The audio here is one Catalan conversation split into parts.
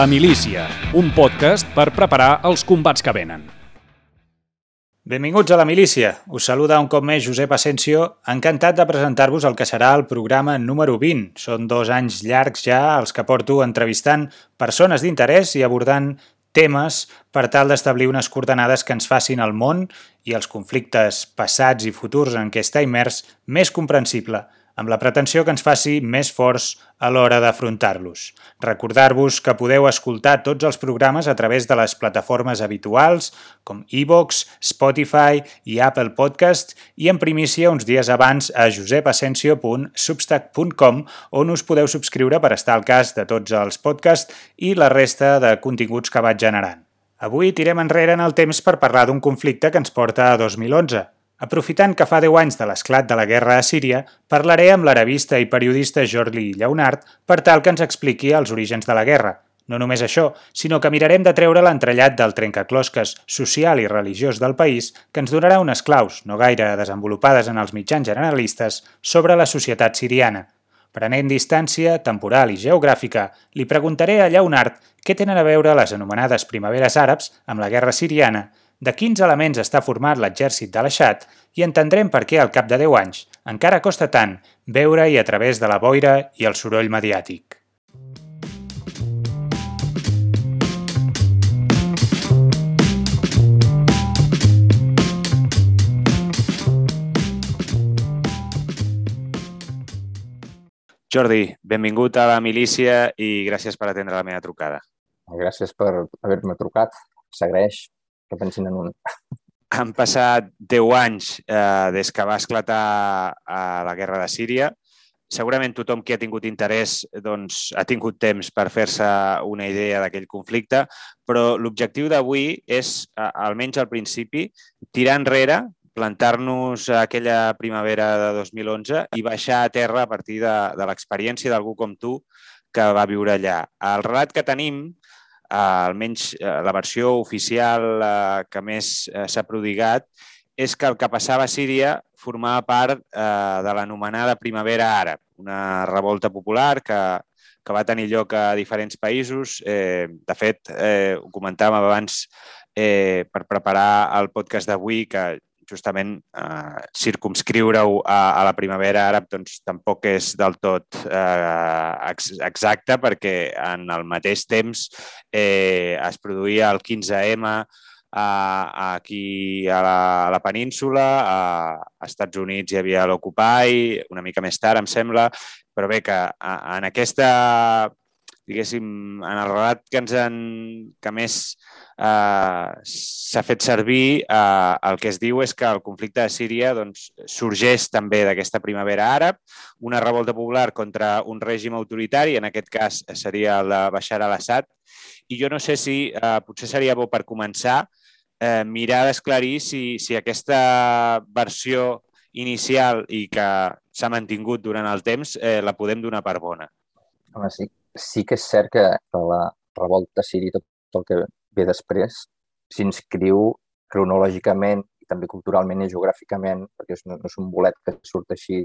La Milícia, un podcast per preparar els combats que venen. Benvinguts a La Milícia. Us saluda un cop més Josep Asensio, encantat de presentar-vos el que serà el programa número 20. Són dos anys llargs ja els que porto entrevistant persones d'interès i abordant temes per tal d'establir unes coordenades que ens facin el món i els conflictes passats i futurs en què està immers més comprensible – amb la pretensió que ens faci més forts a l'hora d'afrontar-los. Recordar-vos que podeu escoltar tots els programes a través de les plataformes habituals com iVox, Spotify i Apple Podcast i en primícia uns dies abans a josepasensio.substack.com on us podeu subscriure per estar al cas de tots els podcasts i la resta de continguts que vaig generant. Avui tirem enrere en el temps per parlar d'un conflicte que ens porta a 2011, Aprofitant que fa 10 anys de l'esclat de la guerra a Síria, parlaré amb l'arabista i periodista Jordi Lleonard per tal que ens expliqui els orígens de la guerra. No només això, sinó que mirarem de treure l'entrellat del trencaclosques social i religiós del país que ens donarà unes claus, no gaire desenvolupades en els mitjans generalistes, sobre la societat siriana. Prenent distància temporal i geogràfica, li preguntaré a Lleonard què tenen a veure les anomenades primaveres àrabs amb la guerra siriana de quins elements està format l'exèrcit de l'Aixat i entendrem per què al cap de 10 anys encara costa tant veure-hi a través de la boira i el soroll mediàtic. Jordi, benvingut a la milícia i gràcies per atendre la meva trucada. Gràcies per haver-me trucat. S'agraeix que pensin en un. Han passat 10 anys eh, des que va esclatar eh, la guerra de Síria. Segurament tothom que ha tingut interès doncs, ha tingut temps per fer-se una idea d'aquell conflicte, però l'objectiu d'avui és, almenys al principi, tirar enrere, plantar-nos aquella primavera de 2011 i baixar a terra a partir de, de l'experiència d'algú com tu que va viure allà. El relat que tenim eh, almenys eh, la versió oficial eh, que més eh, s'ha prodigat, és que el que passava a Síria formava part eh, de l'anomenada Primavera Àrab, una revolta popular que, que va tenir lloc a diferents països. Eh, de fet, eh, ho comentàvem abans eh, per preparar el podcast d'avui, que justament eh, circumscriure-ho a, a la primavera àrab doncs, tampoc és del tot eh, exacte perquè en el mateix temps eh, es produïa el 15M a, aquí a la, a la península, a, a Estats Units hi havia l'Occupy, una mica més tard, em sembla, però bé que a, en aquesta, diguéssim, en el relat que ens han, que més eh, s'ha fet servir, eh, el que es diu és que el conflicte de Síria doncs, sorgeix també d'aquesta primavera àrab, una revolta popular contra un règim autoritari, en aquest cas seria el de Bashar al-Assad, i jo no sé si eh, potser seria bo per començar eh, mirar d'esclarir si, si aquesta versió inicial i que s'ha mantingut durant el temps eh, la podem donar per bona. Home, sí, sí que és cert que la revolta síria, tot el que ve després s'inscriu cronològicament i també culturalment i geogràficament, perquè no, no és un bolet que surt així,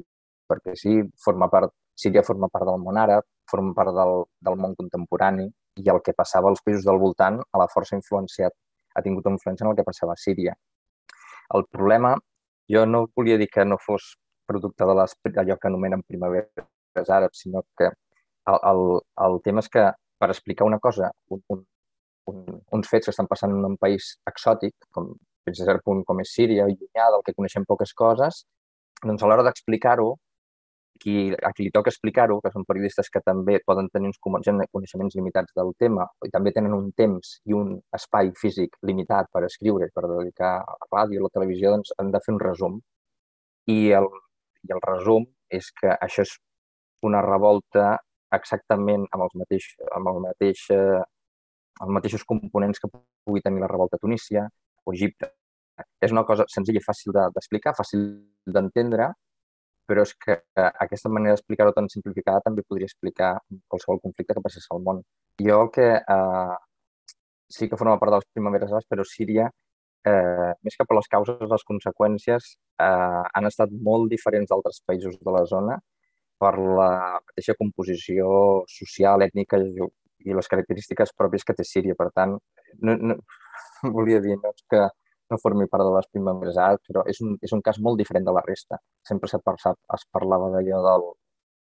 perquè sí, forma part, Síria forma part del món àrab, forma part del, del món contemporani i el que passava als països del voltant a la força influenciat, ha tingut influència en el que passava a Síria. El problema, jo no volia dir que no fos producte de les, allò que anomenen primaveres àrabs, sinó que el, el, el tema és que per explicar una cosa, un, un, un, uns fets que estan passant en un país exòtic, com fins a cert punt com és Síria, llunyà, del que coneixem poques coses, doncs a l'hora d'explicar-ho, qui, a qui li toca explicar-ho, que són periodistes que també poden tenir uns coneixements limitats del tema i també tenen un temps i un espai físic limitat per escriure, per dedicar a la ràdio, a la televisió, doncs han de fer un resum. I el, i el resum és que això és una revolta exactament amb, els mateix, amb el mateix eh, els mateixos components que pugui tenir la revolta a Tunísia o Egipte. És una cosa senzilla i fàcil d'explicar, de, fàcil d'entendre, però és que aquesta manera d'explicar-ho tan simplificada també podria explicar qualsevol conflicte que passés al món. Jo el que eh, sí que forma part de les primaveres arabes, però Síria, eh, més que per les causes, les conseqüències eh, han estat molt diferents d'altres països de la zona per la mateixa composició social, ètnica i les característiques pròpies que té Síria. Per tant, no, no, volia dir no, que no formi part de les primeres arts, però és un, és un cas molt diferent de la resta. Sempre se es parlava d'allò del,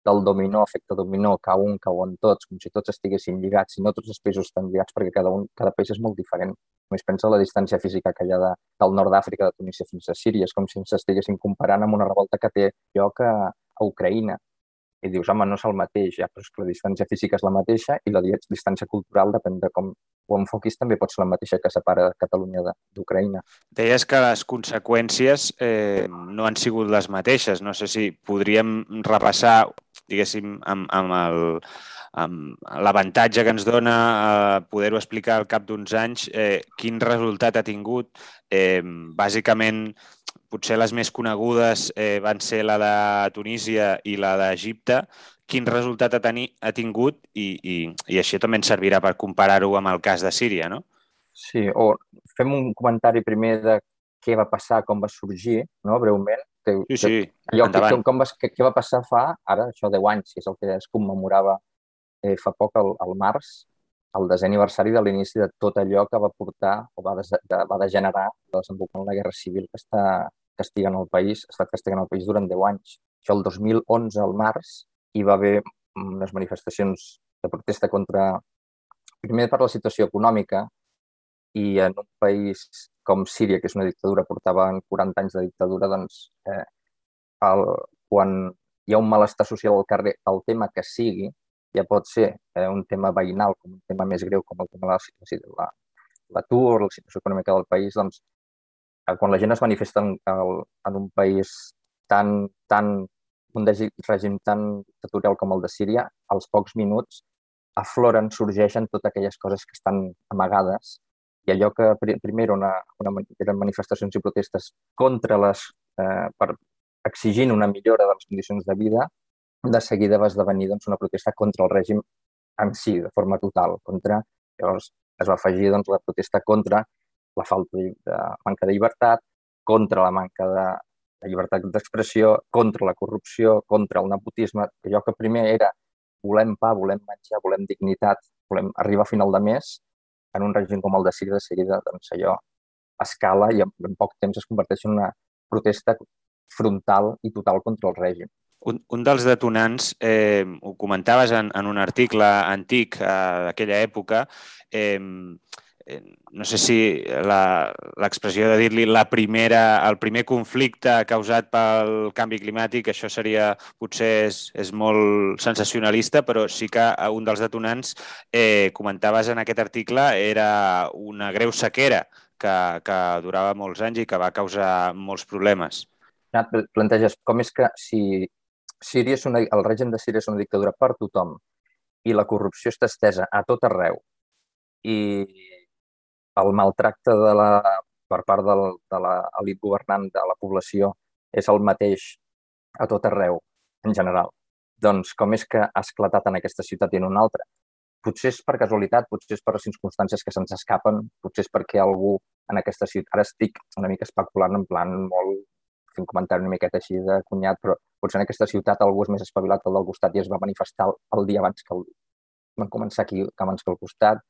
del dominó, efecte dominó, cau un, cauen tots, com si tots estiguessin lligats, si no tots els països estan lligats, perquè cada, un, cada país és molt diferent. Només pensa la distància física que hi ha de, del nord d'Àfrica, de Tunísia fins a Síria. És com si ens estiguéssim comparant amb una revolta que té lloc a, a Ucraïna. I dius, home, no és el mateix, ja, però és que la distància física és la mateixa i la distància cultural depèn de com o enfoquis també pot ser la mateixa que separa Catalunya d'Ucraïna. Deies que les conseqüències eh, no han sigut les mateixes. No sé si podríem repassar, diguéssim, amb, amb el, amb l'avantatge que ens dona eh, poder-ho explicar al cap d'uns anys, eh, quin resultat ha tingut. Eh, bàsicament, potser les més conegudes eh, van ser la de Tunísia i la d'Egipte, quin resultat ha, tenir, ha tingut i, i, i això també ens servirà per comparar-ho amb el cas de Síria, no? Sí, o fem un comentari primer de què va passar, com va sorgir, no? breument. Que, sí, sí, que, allò, endavant. Que, com va, què, què va passar fa, ara, això 10 anys, que és el que es commemorava eh, fa poc, al, al març, el desè aniversari de l'inici de tot allò que va portar o va, des, de, va degenerar desembocant la guerra civil que està castigant el país, ha estat castigant el país durant 10 anys. Això el 2011, al març, hi va haver unes manifestacions de protesta contra, primer per la situació econòmica i en un país com Síria, que és una dictadura, portaven 40 anys de dictadura, doncs eh, el, quan hi ha un malestar social al carrer, el tema que sigui, ja pot ser eh, un tema veïnal, com un tema més greu, com el tema de la de la, l'atur, la situació econòmica del país, doncs, quan la gent es manifesta en, en un país tan, tan un règim tan dictatorial com el de Síria, als pocs minuts afloren, sorgeixen totes aquelles coses que estan amagades i allò que primer era una, una, eren manifestacions i protestes contra les, eh, per exigint una millora de les condicions de vida, de seguida va esdevenir doncs, una protesta contra el règim en si, de forma total. Contra, llavors es va afegir doncs, la protesta contra la falta de, de manca de llibertat, contra la manca de, la llibertat d'expressió, contra la corrupció, contra el nepotisme, que allò que primer era volem pa, volem menjar, volem dignitat, volem arribar a final de mes, en un règim com el de Síria, de seguida, doncs allò escala i en, en poc temps es converteix en una protesta frontal i total contra el règim. Un, un dels detonants, eh, ho comentaves en, en un article antic eh, d'aquella època, Eh, no sé si l'expressió de dir-li la primera, el primer conflicte causat pel canvi climàtic, això seria, potser és, és molt sensacionalista, però sí que un dels detonants, eh, comentaves en aquest article, era una greu sequera que, que durava molts anys i que va causar molts problemes. Ja planteges com és que si Síria és una, el règim de Síria és una dictadura per tothom i la corrupció està estesa a tot arreu i el maltracte de la, per part del, de l'elit governant de la població és el mateix a tot arreu, en general. Doncs com és que ha esclatat en aquesta ciutat i en una altra? Potser és per casualitat, potser és per circumstàncies que se'ns escapen, potser és perquè algú en aquesta ciutat... Ara estic una mica especulant en plan molt fent comentari una miqueta així de cunyat, però potser en aquesta ciutat algú és més espavilat que el del costat i es va manifestar el, el dia abans que el, van començar aquí, abans que el costat.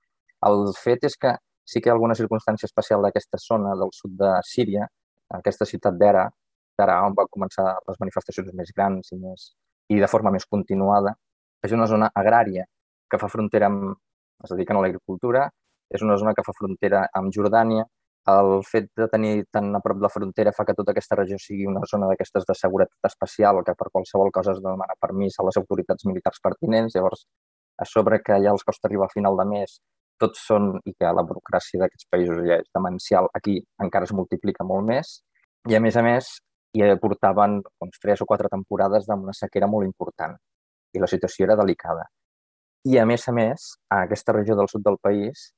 El fet és que sí que alguna circumstància especial d'aquesta zona del sud de Síria, aquesta ciutat d'Era, d'Ara on van començar les manifestacions més grans i, més, i de forma més continuada. És una zona agrària que fa frontera amb... es dediquen a l'agricultura, és una zona que fa frontera amb Jordània. El fet de tenir tan a prop la frontera fa que tota aquesta regió sigui una zona d'aquestes de seguretat especial, que per qualsevol cosa es demana permís a les autoritats militars pertinents. Llavors, a sobre que ja els costa arribar a final de mes tots són, i que la burocràcia d'aquests països ja és demencial, aquí encara es multiplica molt més, i a més a més hi portaven doncs, tres o quatre temporades d'una sequera molt important i la situació era delicada. I a més a més, a aquesta regió del sud del país,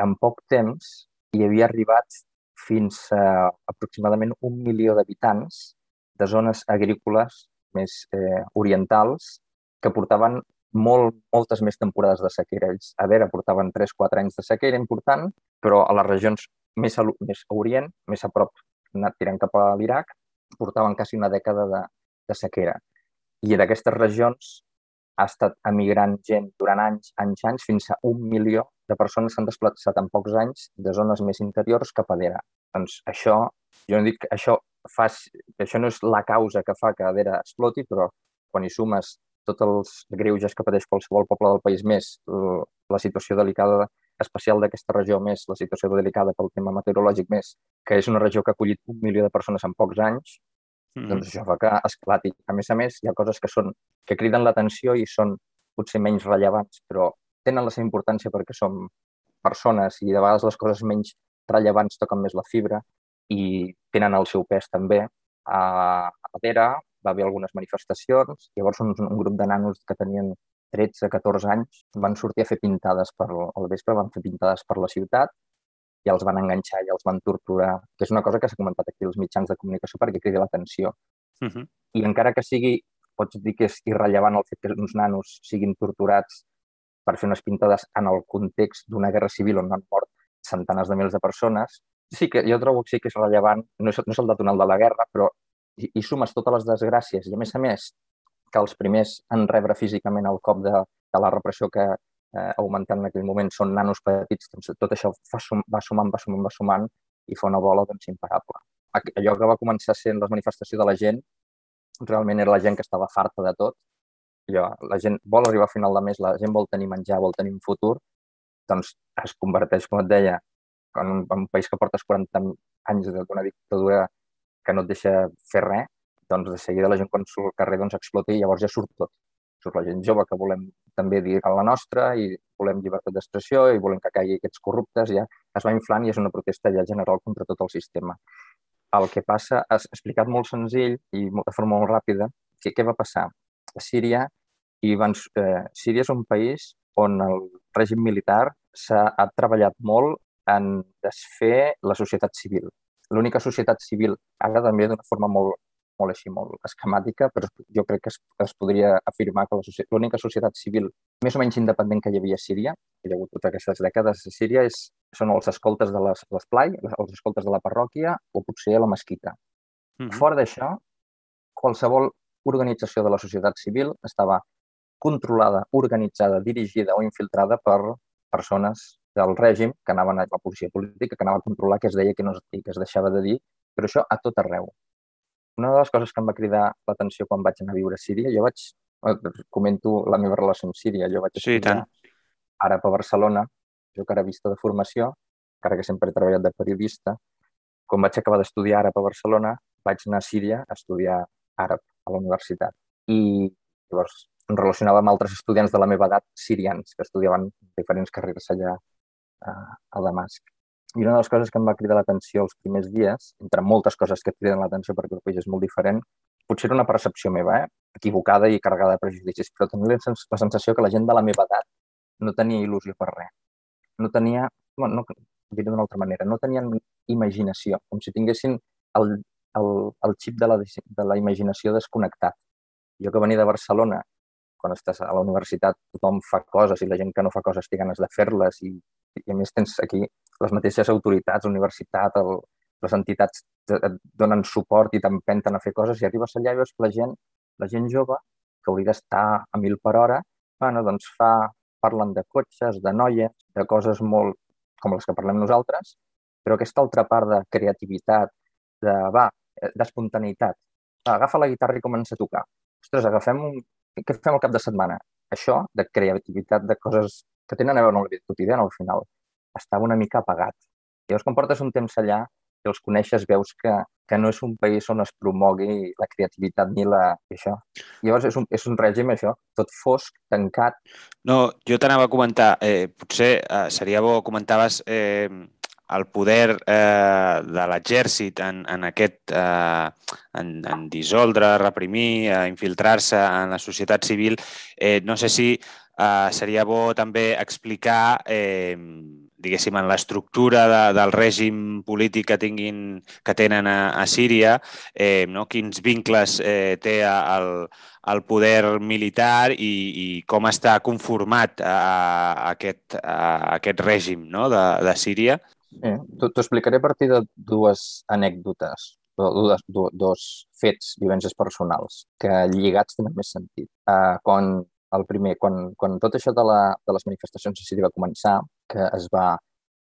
en poc temps hi havia arribat fins a aproximadament un milió d'habitants de zones agrícoles més eh, orientals que portaven molt, moltes més temporades de sequera. Ells, a veure, portaven 3-4 anys de sequera important, però a les regions més a, més a Orient, més a prop, anat tirant cap a l'Iraq, portaven quasi una dècada de, de sequera. I d'aquestes regions, ha estat emigrant gent durant anys, anys, anys, fins a un milió de persones s'han desplaçat en pocs anys de zones més interiors cap a Dera. Doncs això, jo no dic que això, fa, això no és la causa que fa que Dera exploti, però quan hi sumes tots els greuges que pateix qualsevol poble del país més, la situació delicada especial d'aquesta regió més, la situació delicada pel tema meteorològic més, que és una regió que ha acollit un milió de persones en pocs anys, mm. doncs això fa que esclati. A més a més, hi ha coses que, són, que criden l'atenció i són potser menys rellevants, però tenen la seva importància perquè som persones i de vegades les coses menys rellevants toquen més la fibra i tenen el seu pes també. A, a Dera va haver algunes manifestacions, llavors un, un grup de nanos que tenien 13-14 anys van sortir a fer pintades per, al vespre, van fer pintades per la ciutat i els van enganxar i els van torturar, que és una cosa que s'ha comentat aquí als mitjans de comunicació perquè crida l'atenció. Uh -huh. I encara que sigui, pots dir que és irrellevant el fet que uns nanos siguin torturats per fer unes pintades en el context d'una guerra civil on han mort centenars de milers de persones, sí que jo trobo que sí que és rellevant, no és, no és el detonal de la guerra, però i, i sumes totes les desgràcies i, a més a més, que els primers en rebre físicament el cop de, de la repressió que eh, augmentant en aquell moment són nanos petits, doncs tot això va, sum, va sumant, va sumant, va sumant i fa una bola doncs, imparable. Allò que va començar sent la manifestació de la gent, realment era la gent que estava farta de tot. Allò, la gent vol arribar a final de mes, la gent vol tenir menjar, vol tenir un futur, doncs es converteix, com et deia, en un, en un país que portes 40 anys d'una dictadura que no et deixa fer res, doncs de seguida la gent quan surt al carrer doncs explota i llavors ja surt tot. Surt la gent jove que volem també dir a la nostra i volem llibertat d'expressió i volem que caigui aquests corruptes, ja es va inflant i és una protesta ja general contra tot el sistema. El que passa, has explicat molt senzill i de forma molt ràpida, que, què va passar? A Síria, i van, eh, Síria és un país on el règim militar s'ha treballat molt en desfer la societat civil. L'única societat civil, ara també d'una forma molt, molt així, molt esquemàtica, però jo crec que es, es podria afirmar que l'única societat civil més o menys independent que hi havia a Síria, que hi ha hagut totes aquestes dècades a Síria, és, són els escoltes de l'esplai, els escoltes de la parròquia o potser la mesquita. Mm -hmm. Fora d'això, qualsevol organització de la societat civil estava controlada, organitzada, dirigida o infiltrada per persones del règim que anaven a la policia política, que anava a controlar què es deia i què no es, que es deixava de dir, però això a tot arreu. Una de les coses que em va cridar l'atenció quan vaig anar a viure a Síria, jo vaig, eh, comento la meva relació amb Síria, jo vaig sí, tant. àrab a Barcelona, jo que era vista de formació, encara que sempre he treballat de periodista, quan vaig acabar d'estudiar àrab a Barcelona, vaig anar a Síria a estudiar àrab a la universitat. I llavors em relacionava amb altres estudiants de la meva edat sirians que estudiaven diferents carreres allà a, a Damasc. I una de les coses que em va cridar l'atenció els primers dies, entre moltes coses que et criden l'atenció perquè el país és molt diferent, potser era una percepció meva, eh? equivocada i carregada de prejudicis, però tenia la sensació que la gent de la meva edat no tenia il·lusió per res. No tenia, bueno, no, diré d'una altra manera, no tenien imaginació, com si tinguessin el, el, el xip de la, de la imaginació desconnectat. Jo que venia de Barcelona, quan estàs a la universitat tothom fa coses i la gent que no fa coses té ganes de fer-les i, i a més tens aquí les mateixes autoritats, universitat, el, les entitats et donen suport i t'empenten a fer coses i arribes allà i veus que la gent, la gent jove, que hauria d'estar a mil per hora, bueno, doncs fa, parlen de cotxes, de noies, de coses molt com les que parlem nosaltres, però aquesta altra part de creativitat, de, va, d'espontaneïtat, agafa la guitarra i comença a tocar. Ostres, agafem un... Què fem al cap de setmana? Això, de creativitat, de coses que tenen a veure amb la vida quotidiana al final, estava una mica apagat. Llavors, quan portes un temps allà i els coneixes, veus que, que no és un país on es promogui la creativitat ni la... això. Llavors, és un, és un règim, això, tot fosc, tancat. No, jo t'anava a comentar, eh, potser eh, seria bo, comentaves eh, el poder eh, de l'exèrcit en, en aquest eh, en, en dissoldre, reprimir, eh, infiltrar-se en la societat civil. Eh, no sé si Uh, seria bo també explicar, eh, diguéssim, en l'estructura de, del règim polític que tinguin que tenen a, a Síria, eh, no? quins vincles eh, té el, el poder militar i, i com està conformat a, a, aquest, a aquest règim no? de, de Síria. Eh, T'ho explicaré a partir de dues anècdotes dos, dos, dos fets, vivències personals, que lligats tenen més sentit. Uh, quan El primer, quan, quan tot això de, la, de les manifestacions a Síria va començar, que es va,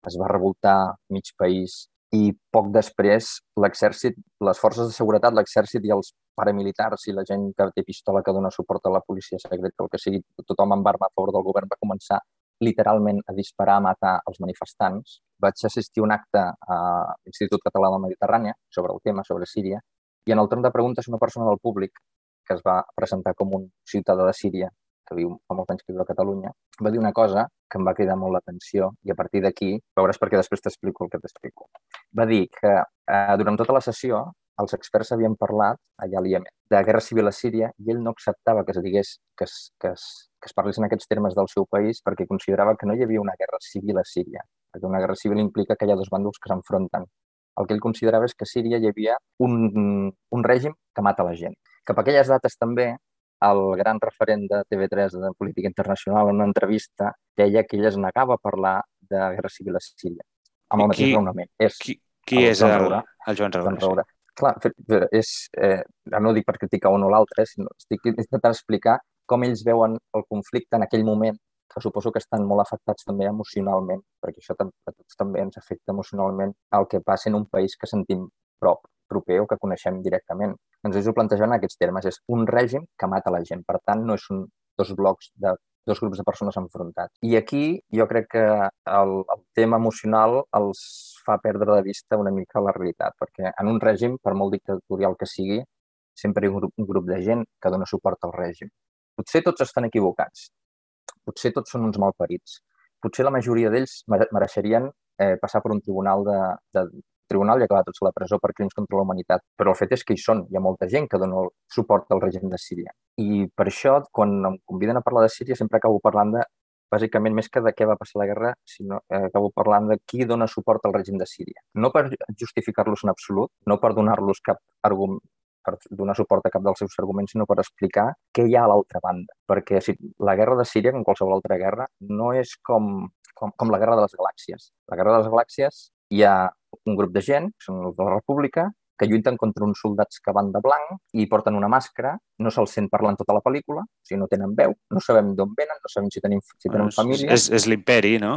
es va revoltar mig país i poc després l'exèrcit, les forces de seguretat, l'exèrcit i els paramilitars i la gent que té pistola que dona suport a la policia secreta, el que sigui, tothom amb arma a favor del govern va començar literalment a disparar, a matar els manifestants. Vaig assistir a un acte a l'Institut Català de la Mediterrània sobre el tema, sobre Síria, i en el torn de preguntes una persona del públic que es va presentar com un ciutadà de Síria que viu fa molts anys que viu a Catalunya, va dir una cosa que em va cridar molt l'atenció i a partir d'aquí veuràs perquè després t'explico el que t'explico. Va dir que eh, durant tota la sessió els experts havien parlat allà a l'Iemen de guerra civil a Síria i ell no acceptava que es digués que es, que es, que es parlés en aquests termes del seu país perquè considerava que no hi havia una guerra civil a Síria, perquè una guerra civil implica que hi ha dos bàndols que s'enfronten. El que ell considerava és que a Síria hi havia un, un règim que mata la gent. Cap a aquelles dates també el gran referent de TV3 de política internacional en una entrevista deia que ell es negava a parlar de guerra civil a Síria, amb el mateix raonament. És qui, qui el és el, Raura, el Joan Raura? Joan Raura. Sí. Clar, és, eh, no ho dic per criticar un o l'altre, sinó estic intentant explicar com ells veuen el conflicte en aquell moment, que suposo que estan molt afectats també emocionalment, perquè això a tots també ens afecta emocionalment el que passa en un país que sentim prop proper o que coneixem directament. Ells ho plantegen en aquests termes. És un règim que mata la gent. Per tant, no és un, dos blocs de dos grups de persones enfrontats. I aquí jo crec que el, el tema emocional els fa perdre de vista una mica la realitat, perquè en un règim, per molt dictatorial que sigui, sempre hi ha un grup, un grup de gent que dona suport al règim. Potser tots estan equivocats, potser tots són uns malparits, potser la majoria d'ells mereixerien eh, passar per un tribunal de, de, tribunal i acabar tots a la presó per crims contra la humanitat. Però el fet és que hi són, hi ha molta gent que dona suport al règim de Síria. I per això, quan em conviden a parlar de Síria, sempre acabo parlant de, bàsicament, més que de què va passar la guerra, sinó que acabo parlant de qui dona suport al règim de Síria. No per justificar-los en absolut, no per donar-los cap argument, per donar suport a cap dels seus arguments, sinó per explicar què hi ha a l'altra banda. Perquè si, la guerra de Síria, com qualsevol altra guerra, no és com, com, com la guerra de les galàxies. La guerra de les galàxies hi ha un grup de gent, que són els de la República, que lluiten contra uns soldats que van de blanc i porten una màscara, no se'ls sent parlant tota la pel·lícula, o sigui, no tenen veu, no sabem d'on venen, no sabem si tenen, si tenen família. És, és l'imperi, no?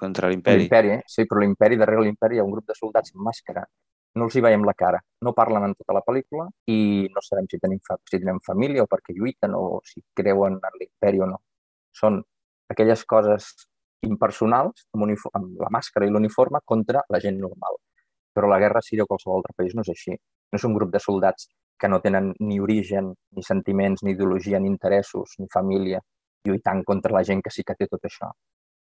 Contra l'imperi. L'imperi, sí, però l'imperi, darrere l'imperi hi ha un grup de soldats amb màscara. No els hi veiem la cara, no parlen en tota la pel·lícula i no sabem si tenen, si tenen família o perquè lluiten o si creuen en l'imperi o no. Són aquelles coses impersonals amb, amb la màscara i l'uniforme contra la gent normal. Però la guerra a Síria o qualsevol altre país no és així. No és un grup de soldats que no tenen ni origen, ni sentiments, ni ideologia, ni interessos, ni família, lluitant contra la gent que sí que té tot això.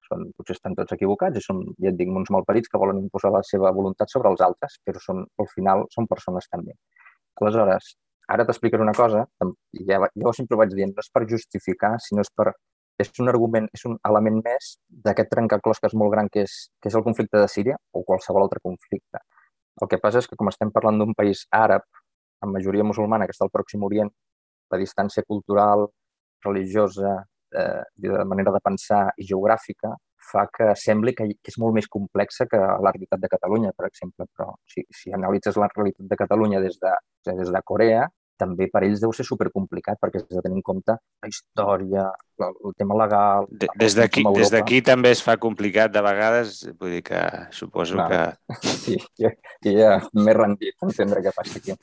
Són, potser estan tots equivocats i són, ja et dic, uns malparits que volen imposar la seva voluntat sobre els altres, però són, al final són persones també. Aleshores, ara t'explicaré una cosa, ja, ja sempre ho vaig dient, no és per justificar, sinó és per és un argument, és un element més d'aquest trencaclòs que és molt gran, que és, que és el conflicte de Síria o qualsevol altre conflicte. El que passa és que com estem parlant d'un país àrab, amb majoria musulmana, que està al Pròxim Orient, la distància cultural, religiosa, eh, de manera de pensar i geogràfica, fa que sembli que, que és molt més complexa que la realitat de Catalunya, per exemple. Però si, si analitzes la realitat de Catalunya des de, des de Corea, també per ells deu ser supercomplicat perquè has de tenir en compte la història, el tema legal... De, des d'aquí des d'aquí també es fa complicat de vegades, vull dir que suposo no. que... Sí, ja, ja m'he rendit a entendre què passa aquí.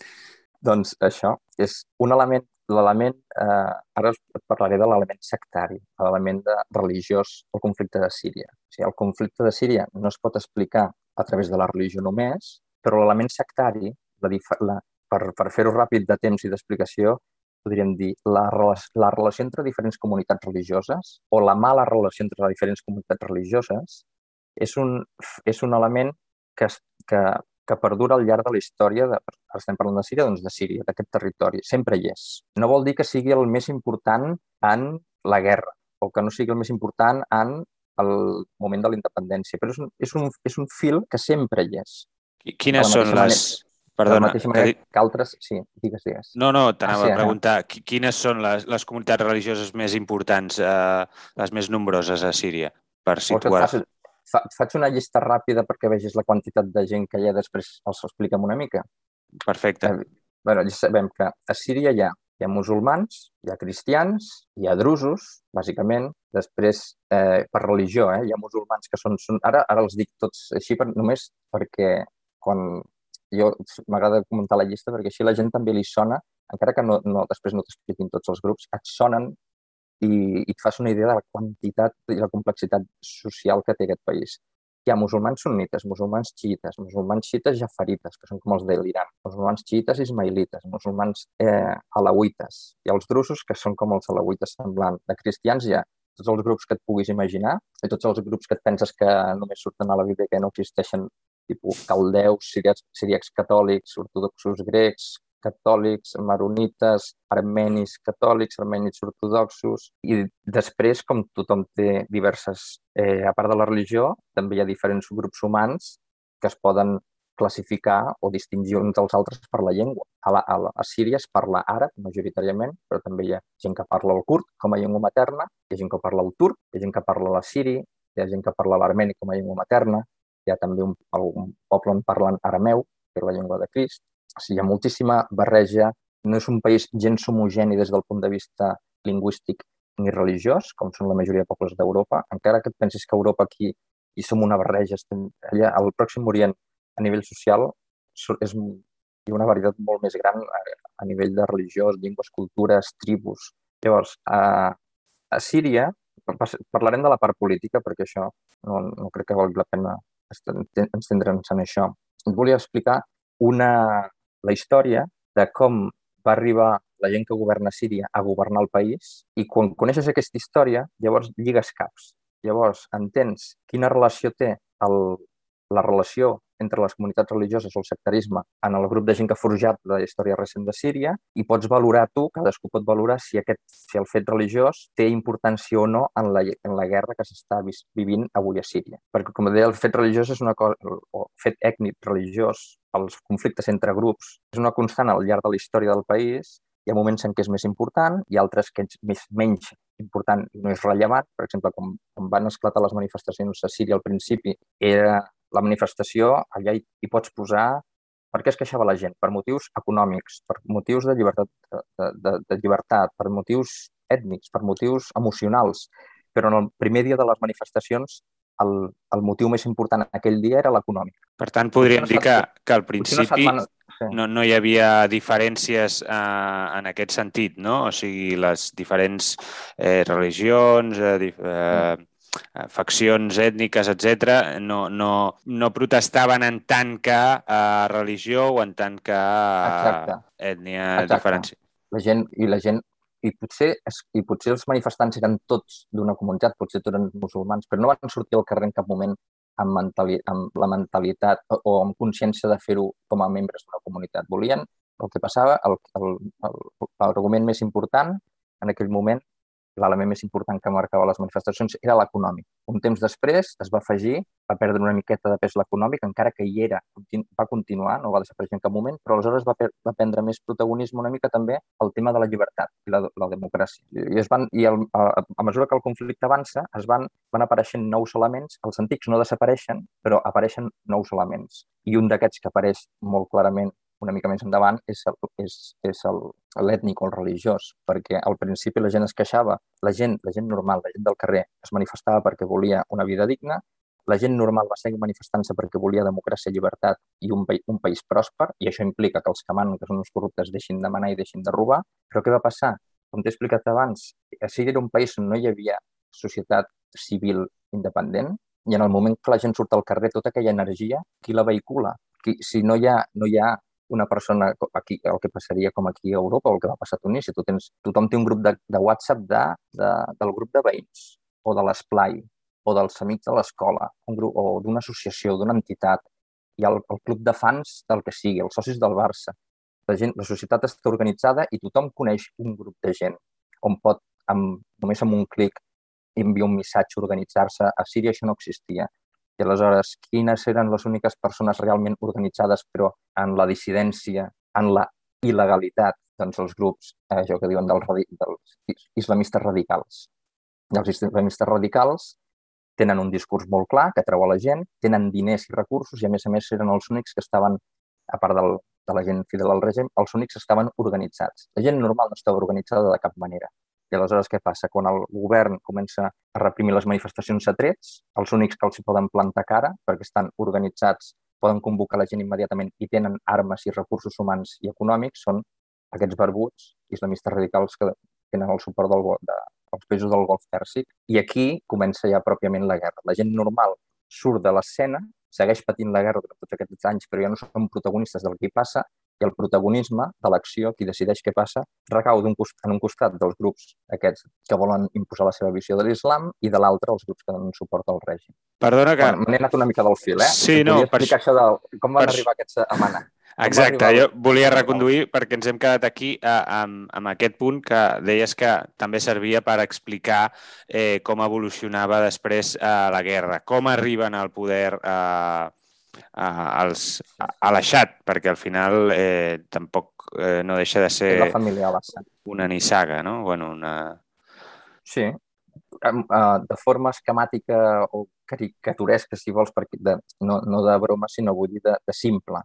Doncs això és un element, l'element, eh, ara et parlaré de l'element sectari, l'element religiós, el conflicte de Síria. O sigui, el conflicte de Síria no es pot explicar a través de la religió només, però l'element sectari, la, la, per, per fer-ho ràpid de temps i d'explicació, podríem dir la, la relació entre diferents comunitats religioses o la mala relació entre diferents comunitats religioses és un, és un element que, que, que perdura al llarg de la història, de, estem parlant de Síria, doncs de Síria, d'aquest territori, sempre hi és. No vol dir que sigui el més important en la guerra o que no sigui el més important en el moment de la independència, però és un, és un, és un fil que sempre hi és. Quines són les, Perdona, de la mateixa manera que, que altres... Sí, digues, digues. No, no, t'anava ah, sí, a preguntar no. quines són les, les comunitats religioses més importants, eh, les més nombroses a Síria, per situar... Faig, fa, faig una llista ràpida perquè vegis la quantitat de gent que hi ha després els expliquem una mica. Perfecte. Eh, bueno, ja sabem que a Síria hi ha hi ha musulmans, hi ha cristians, hi ha drusos, bàsicament. Després, eh, per religió, eh, hi ha musulmans que són... són ara, ara els dic tots així per, només perquè quan jo m'agrada comentar la llista perquè així la gent també li sona, encara que no, no, després no t'expliquin tots els grups, et sonen i, i et fas una idea de la quantitat i la complexitat social que té aquest país. Hi ha musulmans sunnites, musulmans xiites, musulmans xiites jafarites, que són com els de l'Iran, musulmans xiites ismailites, musulmans eh, alauites. Ha els drusos, que són com els alauites semblant. De cristians hi ha tots els grups que et puguis imaginar i tots els grups que et penses que només surten a la Bíblia que no existeixen, tipus caldeus, siriacs, siriacs catòlics, ortodoxos grecs, catòlics, maronites, armenis catòlics, armenis ortodoxos, i després, com tothom té diverses, eh, a part de la religió, també hi ha diferents grups humans que es poden classificar o distingir uns dels altres per la llengua. A, la, a, la, a Síria es parla àrab, majoritàriament, però també hi ha gent que parla el kurd com a llengua materna, hi ha gent que parla el turc, hi ha gent que parla la siri, hi ha gent que parla l'armeni com a llengua materna, hi ha també un, un poble on parlen arameu, que és la llengua de Crist, o sigui, hi ha moltíssima barreja. No és un país gens homogeni des del punt de vista lingüístic ni religiós, com són la majoria de pobles d'Europa. Encara que et pensis que Europa aquí hi som una barreja, estem allà al Pròxim Orient a nivell social és, hi ha una varietat molt més gran a, a nivell de religiós, llengües, cultures, tribus. Llavors, a, a Síria, parlarem de la part política perquè això no, no crec que valgui la pena estendre'ns en això. Volia explicar una, la història de com va arribar la gent que governa Síria a governar el país i quan coneixes aquesta història, llavors lligues caps. Llavors entens quina relació té el, la relació entre les comunitats religioses o el sectarisme en el grup de gent que ha forjat la història recent de Síria i pots valorar tu, cadascú pot valorar si, aquest, si el fet religiós té importància o no en la, en la guerra que s'està vivint avui a Síria. Perquè, com deia, el fet religiós és una cosa, o fet ètnic religiós, els conflictes entre grups, és una constant al llarg de la història del país hi ha moments en què és més important i altres que és més, menys important i no és rellevant. Per exemple, quan, quan van esclatar les manifestacions a Síria al principi, era la manifestació, allà hi, hi pots posar per què es queixava la gent? Per motius econòmics, per motius de llibertat, de, de, de llibertat, per motius ètnics, per motius emocionals. Però en el primer dia de les manifestacions el, el motiu més important aquell dia era l'econòmic. Per tant, podríem dir que, que al principi no, no, no hi havia diferències eh, en aquest sentit, no? O sigui, les diferents eh, religions, eh, eh, Eh, faccions ètniques, etc., no, no, no protestaven en tant que uh, religió o en tant que uh, ètnia Exacte. diferència. La gent, I la gent i potser, i potser els manifestants eren tots d'una comunitat, potser tots eren musulmans, però no van sortir al carrer en cap moment amb, mentali amb la mentalitat o, o amb consciència de fer-ho com a membres d'una comunitat. Volien el que passava, l'argument més important en aquell moment l'element més important que marcava les manifestacions era l'econòmic. Un temps després es va afegir, va perdre una miqueta de pes l'econòmic, encara que hi era, va continuar, no va desaparèixer en cap moment, però aleshores va, va prendre més protagonisme una mica també el tema de la llibertat i la, la democràcia. I, es van, i el, a, a mesura que el conflicte avança, es van, van apareixent nous elements, els antics no desapareixen, però apareixen nous elements. I un d'aquests que apareix molt clarament una mica més endavant és, el, és, és l'ètnic o el religiós, perquè al principi la gent es queixava, la gent, la gent normal, la gent del carrer es manifestava perquè volia una vida digna, la gent normal va seguir manifestant-se perquè volia democràcia, llibertat i un, un país pròsper, i això implica que els que manen, que són els corruptes, deixin de manar i deixin de robar. Però què va passar? Com t'he explicat abans, a Síria era un país on no hi havia societat civil independent, i en el moment que la gent surt al carrer, tota aquella energia, qui la vehicula? Qui, si no hi ha, no hi ha una persona, aquí, el que passaria com aquí a Europa o el que va passar a Tunísia, tu tens, tothom té un grup de, de WhatsApp de, de, del grup de veïns o de l'esplai o dels amics de l'escola o d'una associació, d'una entitat. Hi ha el, el club de fans del que sigui, els socis del Barça. La, gent, la societat està organitzada i tothom coneix un grup de gent on pot, amb, només amb un clic, enviar un missatge, organitzar-se. A Síria això no existia. I aleshores, quines eren les úniques persones realment organitzades però en la dissidència, en la il·legalitat? Doncs els grups, eh, això que diuen dels, dels islamistes radicals. I els islamistes radicals tenen un discurs molt clar que atreu a la gent, tenen diners i recursos i, a més a més, eren els únics que estaven, a part del, de la gent fidel al règim, els únics estaven organitzats. La gent normal no estava organitzada de cap manera. I aleshores què passa? Quan el govern comença a reprimir les manifestacions a trets, els únics que els hi poden plantar cara, perquè estan organitzats, poden convocar la gent immediatament i tenen armes i recursos humans i econòmics, són aquests barbuts islamistes radicals que tenen el suport del, de, dels països del Golf Pèrsic. I aquí comença ja pròpiament la guerra. La gent normal surt de l'escena, segueix patint la guerra durant tots aquests anys, però ja no són protagonistes del que hi passa, i el protagonisme de l'acció, qui decideix què passa, recau un cost, en un costat dels grups aquests que volen imposar la seva visió de l'islam i de l'altre els grups que donen suport al règim. Perdona que... Bueno, M'he anat una mica del fil, eh? Sí, no, per... això de com van per... arribar aquests a Mana. Exacte, jo volia reconduir perquè ens hem quedat aquí a, amb, amb aquest punt que deies que també servia per explicar eh, com evolucionava després eh, la guerra, com arriben al poder eh, als, a l'Aixat, perquè al final eh, tampoc eh, no deixa de ser la família Bassa. una nissaga, no? Bueno, una... Sí, de forma esquemàtica o caricaturesca, si vols, perquè de, no, no de broma, sinó vull dir de, de simple.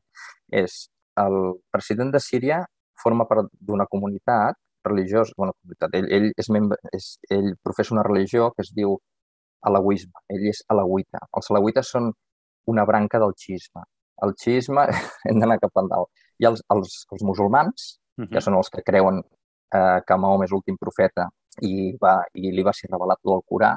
És el president de Síria forma part d'una comunitat religiosa, bueno, comunitat, ell, ell, és membre, és, ell professa una religió que es diu alauisme, ell és alauita. Els alauites són una branca del xisme. El xisme, hem d'anar cap endalt. I els, els, els musulmans, uh -huh. que són els que creuen eh, que Mahoma és l'últim profeta i, va, i li va ser revelat tot el Corà,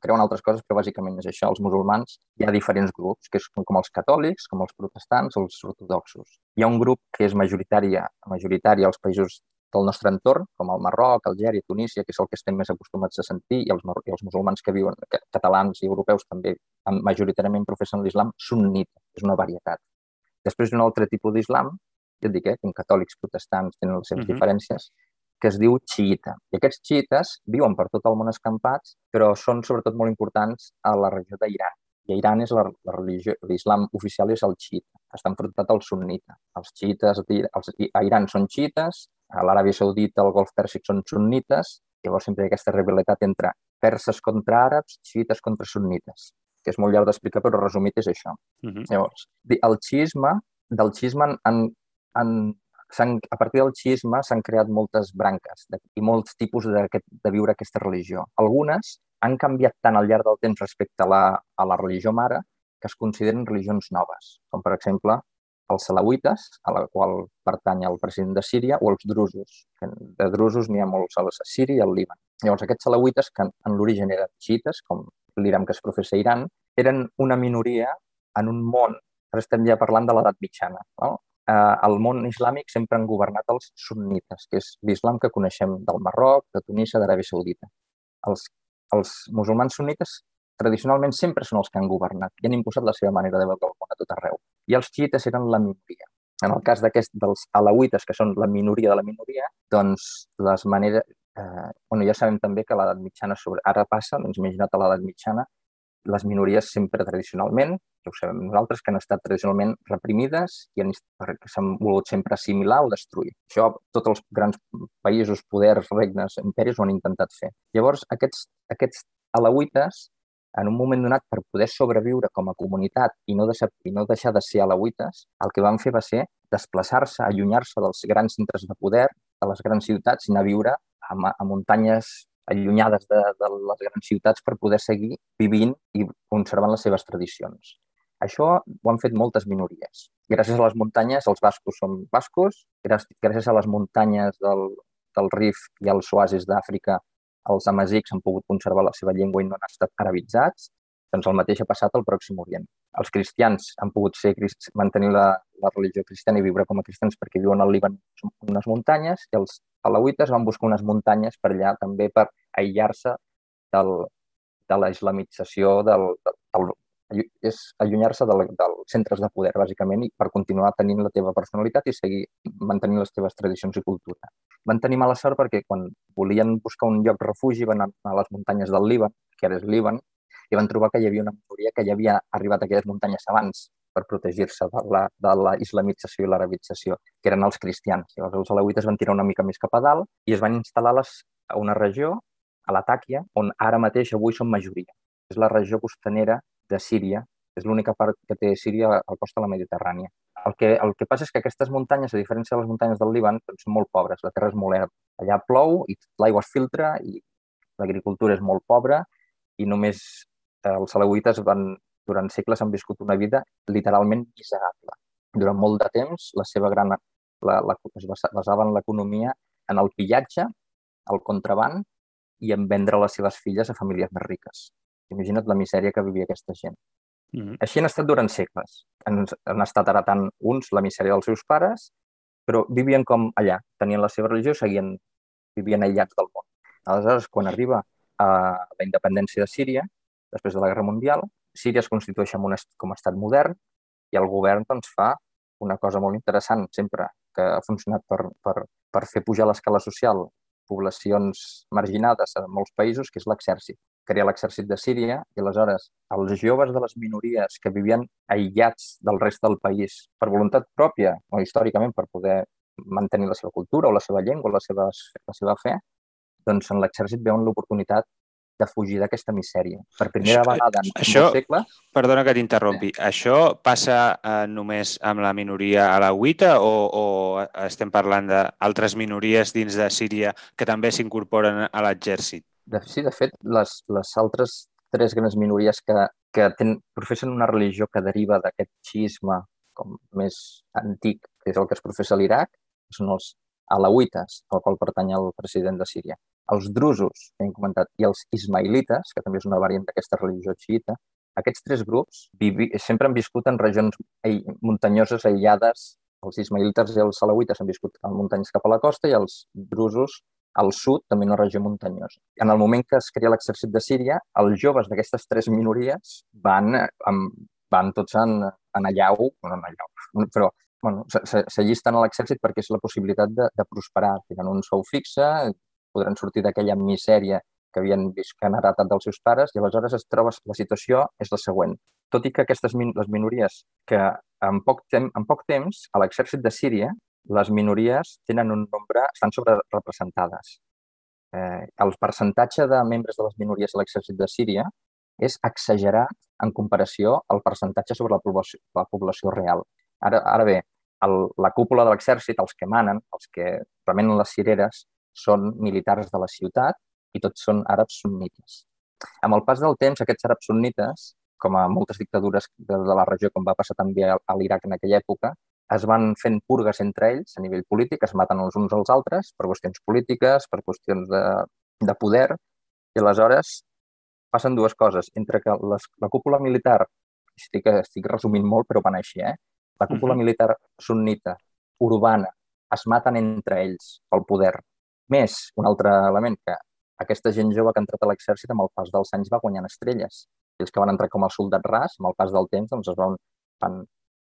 creuen altres coses, però bàsicament és això. Els musulmans hi ha diferents grups, que són com els catòlics, com els protestants els ortodoxos. Hi ha un grup que és majoritari, majoritari als països del nostre entorn, com el Marroc, Algèria, Tunísia, que és el que estem més acostumats a sentir, i els, i els musulmans que viuen, que, catalans i europeus també majoritàriament professen l'islam sunnita, és una varietat. Després d'un altre tipus d'islam, ja et dic, eh, com catòlics, protestants, tenen les seves uh -huh. diferències, que es diu xiita. I aquests xiites viuen per tot el món escampats, però són sobretot molt importants a la regió d'Iran. I a Iran és la, la religió, l'islam oficial és el xiita, està enfrontat al sunnita. Els xiites els, a Iran són xiites, a l'Aràbia Saudita, al Golf Pèrsic són sunnites, llavors sempre hi ha aquesta rivalitat entre perses contra àrabs, xiites contra sunnites, que és molt llarg d'explicar, però resumit és això. Uh -huh. Llavors, el xisme, del xisme han, han, han, a partir del xisme s'han creat moltes branques de, i molts tipus de, de viure aquesta religió. Algunes han canviat tant al llarg del temps respecte a la, a la religió mare que es consideren religions noves, com per exemple els salauites, a la qual pertany el president de Síria, o els drusos. De drusos n'hi ha molts a Síria i al Líban. Llavors, aquests salauites, que en l'origen eren xiites, com l'Iram que es professa a Iran, eren una minoria en un món, ara estem ja parlant de l'edat mitjana, no? eh, el món islàmic sempre han governat els sunnites, que és l'islam que coneixem del Marroc, de Tunísia, d'Aràbia Saudita. Els, els musulmans sunnites tradicionalment sempre són els que han governat i han imposat la seva manera de veure el món a tot arreu. I els xiites eren la minoria. En el cas d'aquest dels alauites, que són la minoria de la minoria, doncs les maneres... Eh, bueno, ja sabem també que l'edat mitjana sobre... ara passa, doncs imagina't a l'edat mitjana, les minories sempre tradicionalment, ja ho sabem nosaltres, que han estat tradicionalment reprimides i s'han volgut sempre assimilar o destruir. Això tots els grans països, poders, regnes, imperis ho han intentat fer. Llavors, aquests, aquests alauites en un moment donat, per poder sobreviure com a comunitat i no deixar, i no deixar de ser alauites, el que van fer va ser desplaçar-se, allunyar-se dels grans centres de poder, de les grans ciutats i anar a viure a, a muntanyes allunyades de, de les grans ciutats per poder seguir vivint i conservant les seves tradicions. Això ho han fet moltes minories. Gràcies a les muntanyes, els bascos són bascos, gràcies a les muntanyes del, del Rif i als oasis d'Àfrica els amazics han pogut conservar la seva llengua i no han estat arabitzats, doncs el mateix ha passat al Pròxim Orient. Els cristians han pogut ser, mantenir la, la religió cristiana i viure com a cristians perquè viuen al Líban unes muntanyes i els alauites van buscar unes muntanyes per allà també per aïllar-se del, de la islamització del, del, és allunyar-se dels del centres de poder, bàsicament, i per continuar tenint la teva personalitat i seguir mantenint les teves tradicions i cultura. Van tenir mala sort perquè quan volien buscar un lloc refugi van anar a les muntanyes del Líban, que ara és Líban, i van trobar que hi havia una minoria que ja havia arribat a aquelles muntanyes abans per protegir-se de, la, de la islamització i l'arabització, que eren els cristians. Llavors els alauites van tirar una mica més cap a dalt i es van instal·lar les, a una regió, a la Tàquia, on ara mateix avui són majoria. És la regió costanera de Síria, és l'única part que té Síria al costa de la Mediterrània. el que, el que passa és que aquestes muntanyes, a diferència de les muntanyes del Líban, doncs són molt pobres, la terra és molt herb. Allà plou i l'aigua es filtra i l'agricultura és molt pobra i només eh, els salauites van, durant segles han viscut una vida literalment miserable. Durant molt de temps la seva gran, la, la, es basava en l'economia en el pillatge, el contraband i en vendre les seves filles a famílies més riques. Imagina't la misèria que vivia aquesta gent. Mm -hmm. Així han estat durant segles. Han, han estat heretant uns la misèria dels seus pares, però vivien com allà, tenien la seva religió, seguien, vivien aïllats del món. Aleshores, quan arriba a la independència de Síria, després de la Guerra Mundial, Síria es constitueix com un com a estat modern i el govern doncs, fa una cosa molt interessant sempre que ha funcionat per, per, per fer pujar l'escala social poblacions marginades en molts països, que és l'exèrcit crea l'exèrcit de Síria i aleshores els joves de les minories que vivien aïllats del rest del país per voluntat pròpia o històricament per poder mantenir la seva cultura o la seva llengua o la seva, la seva fe, doncs en l'exèrcit veuen l'oportunitat de fugir d'aquesta misèria. Per primera això, vegada en això, un segle... Perdona que t'interrompi. Sí. Això passa eh, només amb la minoria alauita o, o estem parlant d'altres minories dins de Síria que també s'incorporen a l'exèrcit? De, sí, de fet, les, les altres tres grans minories que, que ten, professen una religió que deriva d'aquest xisme com més antic, que és el que es professa a l'Iraq, són els alauites, al qual pertany el president de Síria. Els drusos, que hem comentat, i els ismailites, que també és una variant d'aquesta religió xiita, aquests tres grups vivi, sempre han viscut en regions muntanyoses aïllades. Els ismailites i els alauites han viscut en muntanyes cap a la costa i els drusos al sud, també una regió muntanyosa. En el moment que es crea l'exèrcit de Síria, els joves d'aquestes tres minories van, van tots en, en allau, no en allau, però bueno, s'allisten a l'exèrcit perquè és la possibilitat de, de prosperar. Tenen un sou fixe, podran sortir d'aquella misèria que havien vist que han heretat dels seus pares i aleshores es troba, la situació és la següent. Tot i que aquestes les minories que en poc, tem, en poc temps a l'exèrcit de Síria les minories tenen un nombre, estan sobrerepresentades. Eh, el percentatge de membres de les minories a l'exèrcit de Síria és exagerat en comparació al percentatge sobre la població, la població real. Ara, ara bé, el, la cúpula de l'exèrcit, els que manen, els que remenen les cireres, són militars de la ciutat i tots són àrabs sunnites. Amb el pas del temps, aquests àrabs sunnites, com a moltes dictadures de, de la regió, com va passar també a l'Iraq en aquella època, es van fent purgues entre ells a nivell polític, es maten els uns als altres per qüestions polítiques, per qüestions de, de poder, i aleshores passen dues coses. Entre que les, la cúpula militar, estic, estic resumint molt, però van així, eh? la cúpula uh -huh. militar sunnita, urbana, es maten entre ells pel poder. Més, un altre element, que aquesta gent jove que ha entrat a l'exèrcit amb el pas dels anys va guanyant estrelles. Ells que van entrar com a soldat ras, amb el pas del temps, doncs es van, van,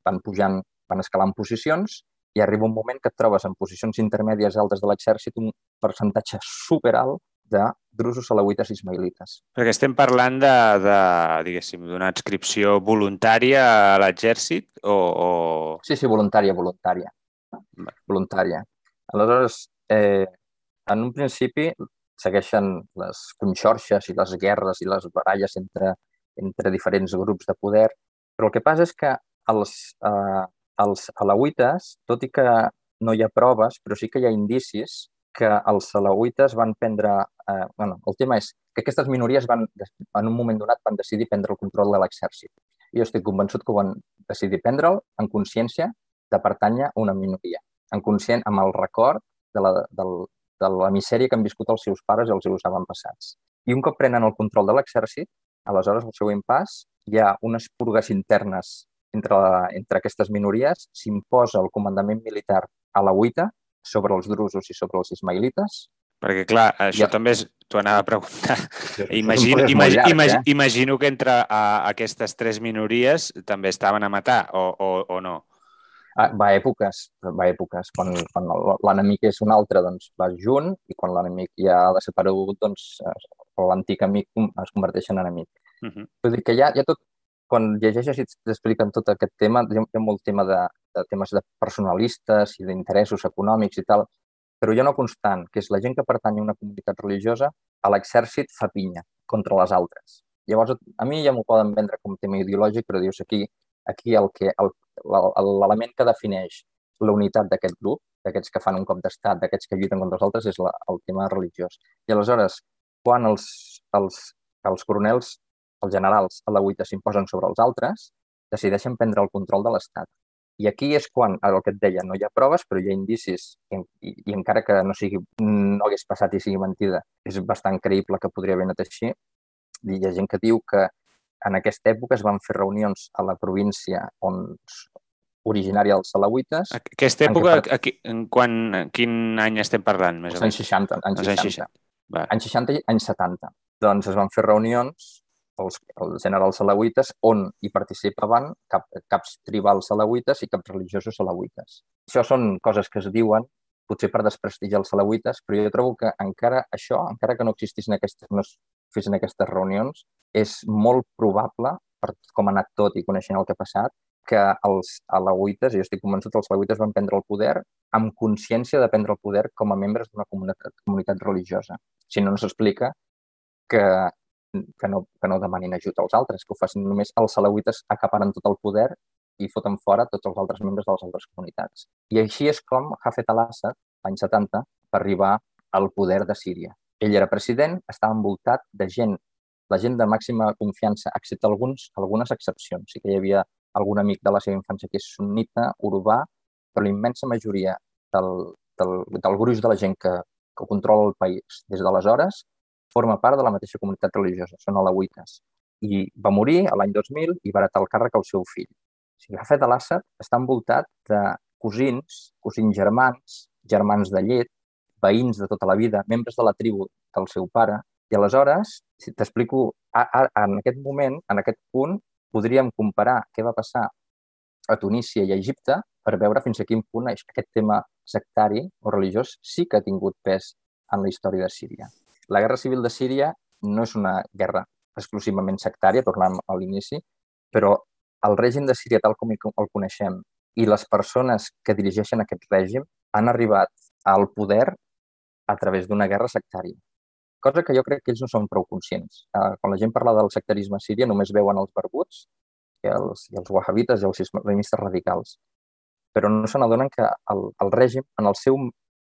van pujant van escalant posicions i arriba un moment que et trobes en posicions intermèdies altes de l'exèrcit un percentatge superalt de drusos alauites ismailites. Perquè estem parlant de, de diguéssim, d'una adscripció voluntària a l'exèrcit o, o... Sí, sí, voluntària, voluntària. Voluntària. Aleshores, eh, en un principi segueixen les conxorxes i les guerres i les baralles entre, entre diferents grups de poder, però el que passa és que els, eh, els alauites, tot i que no hi ha proves, però sí que hi ha indicis que els alauites van prendre... Eh, bueno, el tema és que aquestes minories van, en un moment donat van decidir prendre el control de l'exèrcit. Jo estic convençut que van decidir prendre'l en consciència de pertànyer a una minoria, en conscient amb el record de la, del, de la misèria que han viscut els seus pares i els seus avantpassats. I un cop prenen el control de l'exèrcit, aleshores, el següent pas, hi ha unes purgues internes entre, la, entre aquestes minories s'imposa el comandament militar a la UITA sobre els drusos i sobre els ismailites. Perquè, clar, això ja. també és... T'ho anava a preguntar. Imagino, imag, llarg, imag, eh? imagino que entre a, aquestes tres minories també estaven a matar, o, o, o no? Ah, va a èpoques, va a èpoques. Quan, quan l'enemic és un altre, doncs va junt, i quan l'enemic ja ha desaparegut, doncs l'antic amic es converteix en enemic. Uh -huh. Vull dir que hi ha, hi ha tot, quan llegeixes i t'expliquen tot aquest tema, hi ha molt tema de, de temes de personalistes i d'interessos econòmics i tal, però hi ha una constant, que és la gent que pertany a una comunitat religiosa, a l'exèrcit fa pinya contra les altres. Llavors, a mi ja m'ho poden vendre com tema ideològic, però dius aquí, aquí el que, el, l'element que defineix la unitat d'aquest grup, d'aquests que fan un cop d'estat, d'aquests que lluiten contra els altres, és la, el tema religiós. I aleshores, quan els, els, els coronels, els generals a la UITA s'imposen sobre els altres, decideixen prendre el control de l'Estat. I aquí és quan, el que et deia, no hi ha proves, però hi ha indicis, i, i, i encara que no, sigui, no hagués passat i sigui mentida, és bastant creïble que podria haver anat així. I hi ha gent que diu que en aquesta època es van fer reunions a la província on originària dels salauites. Aquesta època, en, per... en, quan, en quin any estem parlant? Més o menys? Anys 60. Anys 60. Anys 60. Anys 60 i anys 70. Doncs es van fer reunions els, els generals salauites on hi participaven cap, caps tribals salauites i caps religiosos salauites. Això són coses que es diuen potser per desprestigiar els salauites, però jo trobo que encara això, encara que no existissin aquestes, no es fessin aquestes reunions, és molt probable, per com ha anat tot i coneixent el que ha passat, que els alauites, i jo estic convençut els alauites van prendre el poder amb consciència de prendre el poder com a membres d'una comunitat, comunitat religiosa. Si no, no s'explica que, que, no, que no demanin ajut als altres, que ho facin només els alauites acaparen tot el poder i foten fora tots els altres membres de les altres comunitats. I així és com Hafez al-Assad, l'any 70, va arribar al poder de Síria. Ell era president, estava envoltat de gent, la gent de màxima confiança, excepte alguns, algunes excepcions. Sí que hi havia algun amic de la seva infància que és sunnita, urbà, però la immensa majoria del, del, del gruix de la gent que, que controla el país des d'aleshores forma part de la mateixa comunitat religiosa, són alauites. I va morir l'any 2000 i va heretar el càrrec al seu fill. O sigui, Hafez al-Assad està envoltat de cosins, cosins germans, germans de llet, veïns de tota la vida, membres de la tribu del seu pare, i aleshores, si t'explico, en aquest moment, en aquest punt, podríem comparar què va passar a Tunísia i a Egipte per veure fins a quin punt aquest tema sectari o religiós sí que ha tingut pes en la història de Síria. La Guerra Civil de Síria no és una guerra exclusivament sectària, tornem a l'inici, però el règim de Síria tal com el coneixem i les persones que dirigeixen aquest règim han arribat al poder a través d'una guerra sectària cosa que jo crec que ells no són prou conscients. Uh, quan la gent parla del sectarisme a Síria només veuen els barbuts i els, i els wahhabites i els islamistes radicals, però no se n'adonen que el, el règim, en el seu,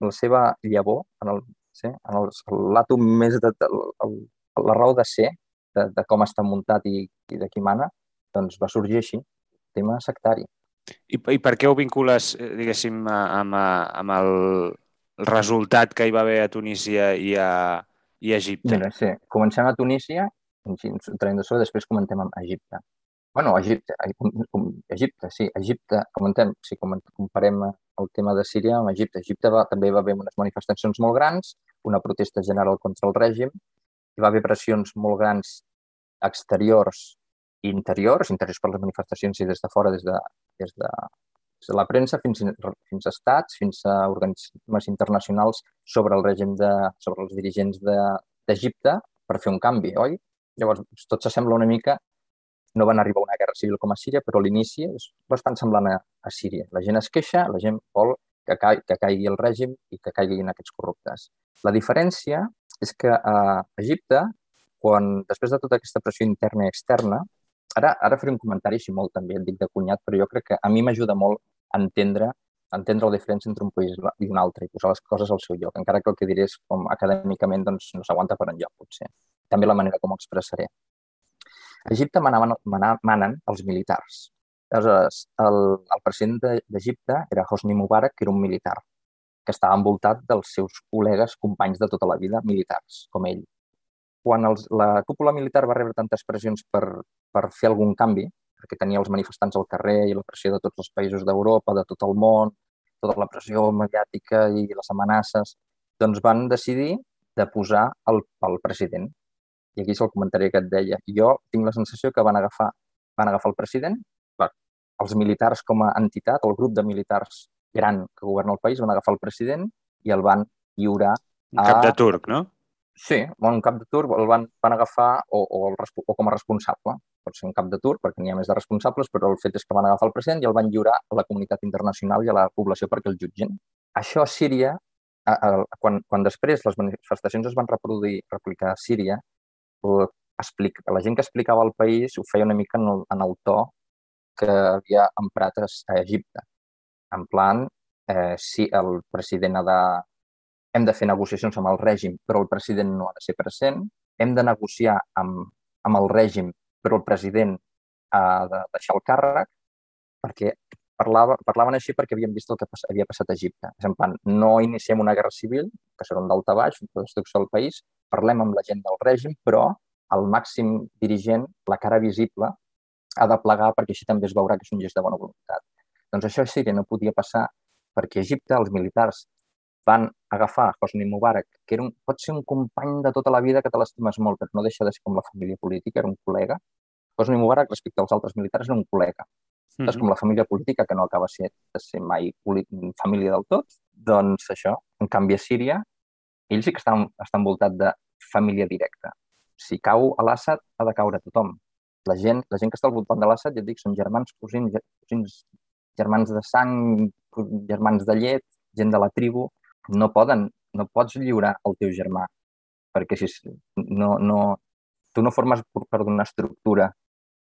la seva llavor, en el, sí, en l'àtom més de, de el, la raó de ser, de, de com està muntat i, i de qui mana, doncs va sorgir així, tema sectari. I, I per què ho vincules, eh, diguéssim, amb, amb el resultat que hi va haver a Tunísia i a, i Egipte. Mira, sí. Comencem a Tunísia, ens traiem de sobre, després comentem amb Egipte. Bueno, Egipte, Egipte, sí, Egipte, comentem, si comparem el tema de Síria amb Egipte. Egipte va, també va haver unes manifestacions molt grans, una protesta general contra el règim, hi va haver pressions molt grans exteriors i interiors, interiors per les manifestacions i des de fora, des de, des de, des de la premsa fins, fins a estats, fins a organismes internacionals sobre el règim de, sobre els dirigents d'Egipte de, per fer un canvi, oi? Llavors, tot s'assembla una mica, no van arribar a una guerra civil com a Síria, però l'inici és bastant semblant a, a Síria. La gent es queixa, la gent vol que, ca que caigui el règim i que caiguin aquests corruptes. La diferència és que a Egipte, quan, després de tota aquesta pressió interna i externa, ara, ara faré un comentari així molt també, et dic de cunyat, però jo crec que a mi m'ajuda molt a entendre entendre la diferència entre un país i un altre i posar les coses al seu lloc, encara que el que diré és com acadèmicament doncs, no s'aguanta per enlloc, potser. També la manera com ho expressaré. A Egipte manaven, manen els militars. Aleshores, el, el president d'Egipte era Hosni Mubarak, que era un militar, que estava envoltat dels seus col·legues, companys de tota la vida, militars, com ell. Quan els, la cúpula militar va rebre tantes pressions per, per fer algun canvi, perquè tenia els manifestants al carrer i la pressió de tots els països d'Europa, de tot el món, tota la pressió mediàtica i les amenaces, doncs van decidir de posar el, el president. I aquí és el comentari que et deia. Jo tinc la sensació que van agafar, van agafar el president, els militars com a entitat, el grup de militars gran que governa el país, van agafar el president i el van lliurar a... Un cap de turc, no? Sí, un cap de turc el van, van agafar o, o, el, o com a responsable pot ser un cap de tur, perquè n'hi ha més de responsables, però el fet és que van agafar el president i el van lliurar a la comunitat internacional i a la població perquè el jutgen. Això a Síria, a, a, quan, quan després les manifestacions es van reproduir, replicar a Síria, la gent que explicava el país ho feia una mica en el, en el to que havia emprat a Egipte. En plan, eh, si el president ha de... Hem de fer negociacions amb el règim, però el president no ha de ser present. Hem de negociar amb, amb el règim, però el president ha de deixar el càrrec, perquè parlava, parlaven així perquè havien vist el que havia passat a Egipte. És en plan, no iniciem una guerra civil, que serà un dalta baix, una destrucció del país, parlem amb la gent del règim, però el màxim dirigent, la cara visible, ha de plegar perquè així també es veurà que és un gest de bona voluntat. Doncs això a Síria no podia passar perquè a Egipte els militars van agafar Hosni Mubarak, que era un, pot ser un company de tota la vida que te l'estimes molt, però no deixa de ser com la família política, era un col·lega. Hosni Mubarak, respecte als altres militars, era un col·lega. Mm -hmm. És com la família política, que no acaba ser, de ser mai família del tot. Doncs això, en canvi a Síria, ells sí que estan, estan envoltats de família directa. Si cau a l'Assad, ha de caure tothom. La gent, la gent que està al voltant de l'Assad, ja et dic, són germans, cosins, cosins, germans de sang, germans de llet, gent de la tribu, no poden, no pots lliurar el teu germà, perquè si no, no, tu no formes part d'una estructura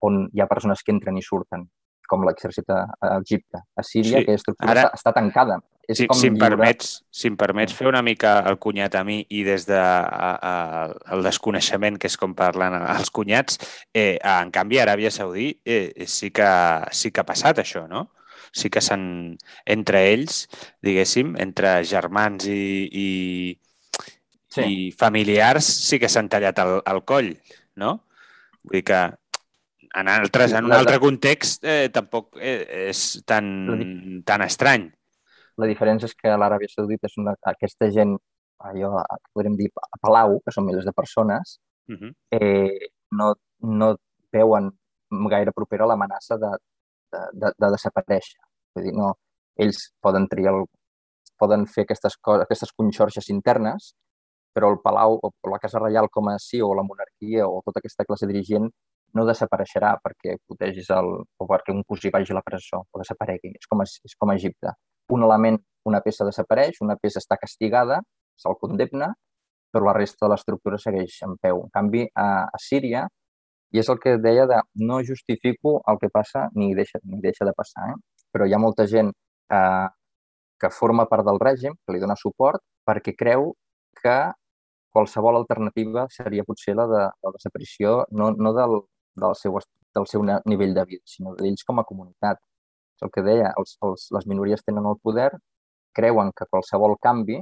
on hi ha persones que entren i surten, com l'exèrcit a, Egipte. A Síria, sí. que estructura Ara, està, està tancada. És sí, com si, em permets, si em permets fer una mica el cunyat a mi i des de a, a, el desconeixement, que és com parlen els cunyats, eh, en canvi, a Aràbia Saudí eh, sí, que, sí que ha passat això, no? sí que s'han, entre ells, diguéssim, entre germans i, i, sí. i familiars, sí que s'han tallat el, el coll, no? Vull dir que en, altres, en un altre context eh, tampoc eh, és tan, tan estrany. La diferència és que l'Aràbia Saudita és una, aquesta gent, allò podríem dir a Palau, que són milers de persones, uh -huh. eh, no, no veuen gaire propera l'amenaça de, de, de, de desaparèixer. Vull dir, no, ells poden triar el, poden fer aquestes, coses, aquestes conxorxes internes, però el Palau o la Casa Reial com a sí o la monarquia o tota aquesta classe dirigent no desapareixerà perquè protegis el, o perquè un cosí vagi a la presó o desaparegui. És com, és com a Egipte. Un element, una peça desapareix, una peça està castigada, se'l condemna, però la resta de l'estructura segueix en peu. En canvi, a, a Síria, i és el que deia de no justifico el que passa ni deixa, ni deixa de passar. Eh? però hi ha molta gent eh, que forma part del règim, que li dona suport, perquè creu que qualsevol alternativa seria potser la de la desaparició no, no del, del, seu, del seu nivell de vida, sinó d'ells com a comunitat. És el que deia, els, els, les minories tenen el poder, creuen que qualsevol canvi,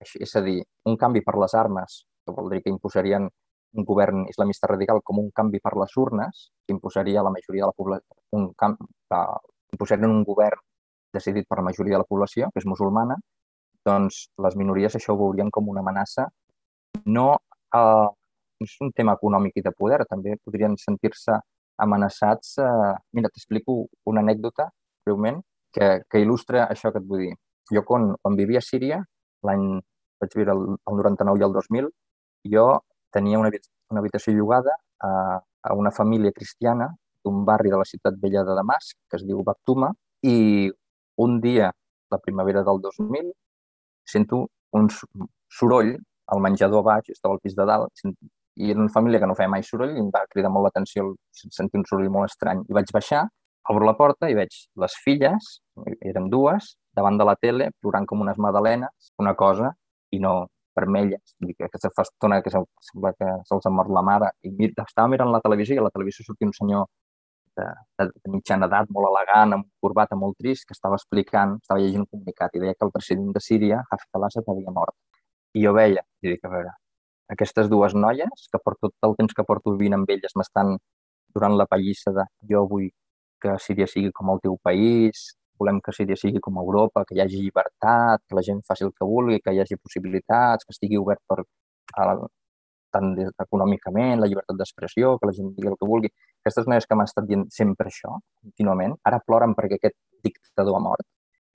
és a dir, un canvi per les armes, que vol dir que imposarien un govern islamista radical com un canvi per les urnes, que imposaria a la majoria de la població, un canvi, posarien un govern decidit per la majoria de la població, que és musulmana, doncs les minories això ho veurien com una amenaça. No eh, és un tema econòmic i de poder, també podrien sentir-se amenaçats. Eh, mira, t'explico una anècdota, breument, que, que il·lustra això que et vull dir. Jo, quan, quan vivia a Síria, l'any vaig viure el, el 99 i el 2000, jo tenia una, una habitació llogada a, a una família cristiana d'un barri de la ciutat vella de Damasc, que es diu Bactuma, i un dia, la primavera del 2000, sento un soroll al menjador baix, estava al pis de dalt, i era una família que no feia mai soroll i em va cridar molt l'atenció sentir un soroll molt estrany. I vaig baixar, obro la porta i veig les filles, eren dues, davant de la tele, plorant com unes madalenes, una cosa, i no vermelles, que aquesta fa estona que sembla que se'ls ha mort la mare, i mir, estava mirant la televisió i a la televisió sortia un senyor de, de mitjana edat, molt elegant, amb corbata molt trist, que estava explicant, estava llegint un comunicat i deia que el president de Síria, Hafez al-Assad, havia mort. I jo veia, i dic, a veure, aquestes dues noies, que per tot el temps que porto vivint amb elles m'estan durant la pallissa de jo vull que Síria sigui com el teu país, volem que Síria sigui com Europa, que hi hagi llibertat, que la gent faci el que vulgui, que hi hagi possibilitats, que estigui obert per a, tant econòmicament, la llibertat d'expressió, que la gent digui el que vulgui. Aquestes noies que m'han estat dient sempre això, contínuament, ara ploren perquè aquest dictador ha mort.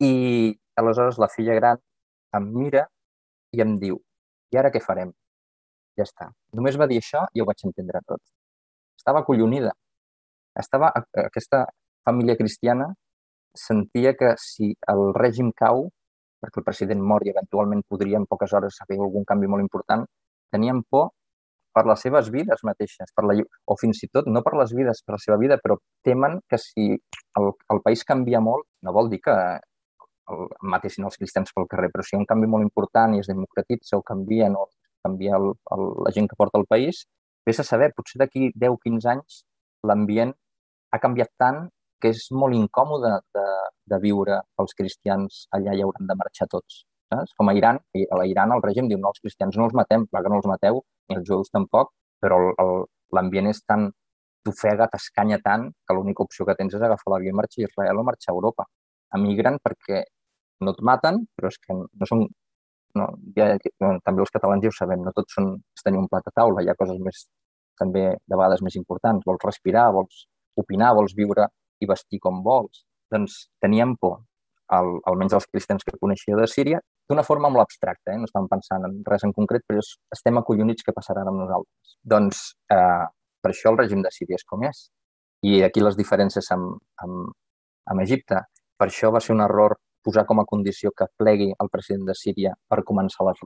I aleshores la filla gran em mira i em diu, i ara què farem? Ja està. Només va dir això i ho vaig entendre tot. Estava acollonida. Estava, aquesta família cristiana sentia que si el règim cau, perquè el president mor i eventualment podria en poques hores haver algun canvi molt important, tenien por per les seves vides mateixes, per la, o fins i tot no per les vides, per la seva vida, però temen que si el, el país canvia molt, no vol dir que el, mateixin els cristians pel carrer, però si hi ha un canvi molt important i es democratitza o canvia, no, canvia el, el, la gent que porta el país, vés a saber, potser d'aquí 10-15 anys l'ambient ha canviat tant que és molt incòmode de, de viure pels cristians allà i hauran de marxar tots saps? Com a Iran, a l'Iran el règim diu no, els cristians no els matem, clar que no els mateu, ni els jueus tampoc, però l'ambient és tan t'ofega, t'escanya tant, que l'única opció que tens és agafar l'avió i marxar a Israel o marxar a Europa. Emigren perquè no et maten, però és que no són... No, ja, no, també els catalans ja ho sabem, no tots són tenir un plat a taula, hi ha coses més, també de vegades més importants. Vols respirar, vols opinar, vols viure i vestir com vols. Doncs teníem por, el, almenys els cristians que coneixia de Síria, d'una forma molt abstracta, eh? no estem pensant en res en concret, però estem acollonits que passaran amb nosaltres. Doncs eh, per això el règim de Síria és com és. I aquí les diferències amb, amb, amb Egipte. Per això va ser un error posar com a condició que plegui el president de Síria per començar les,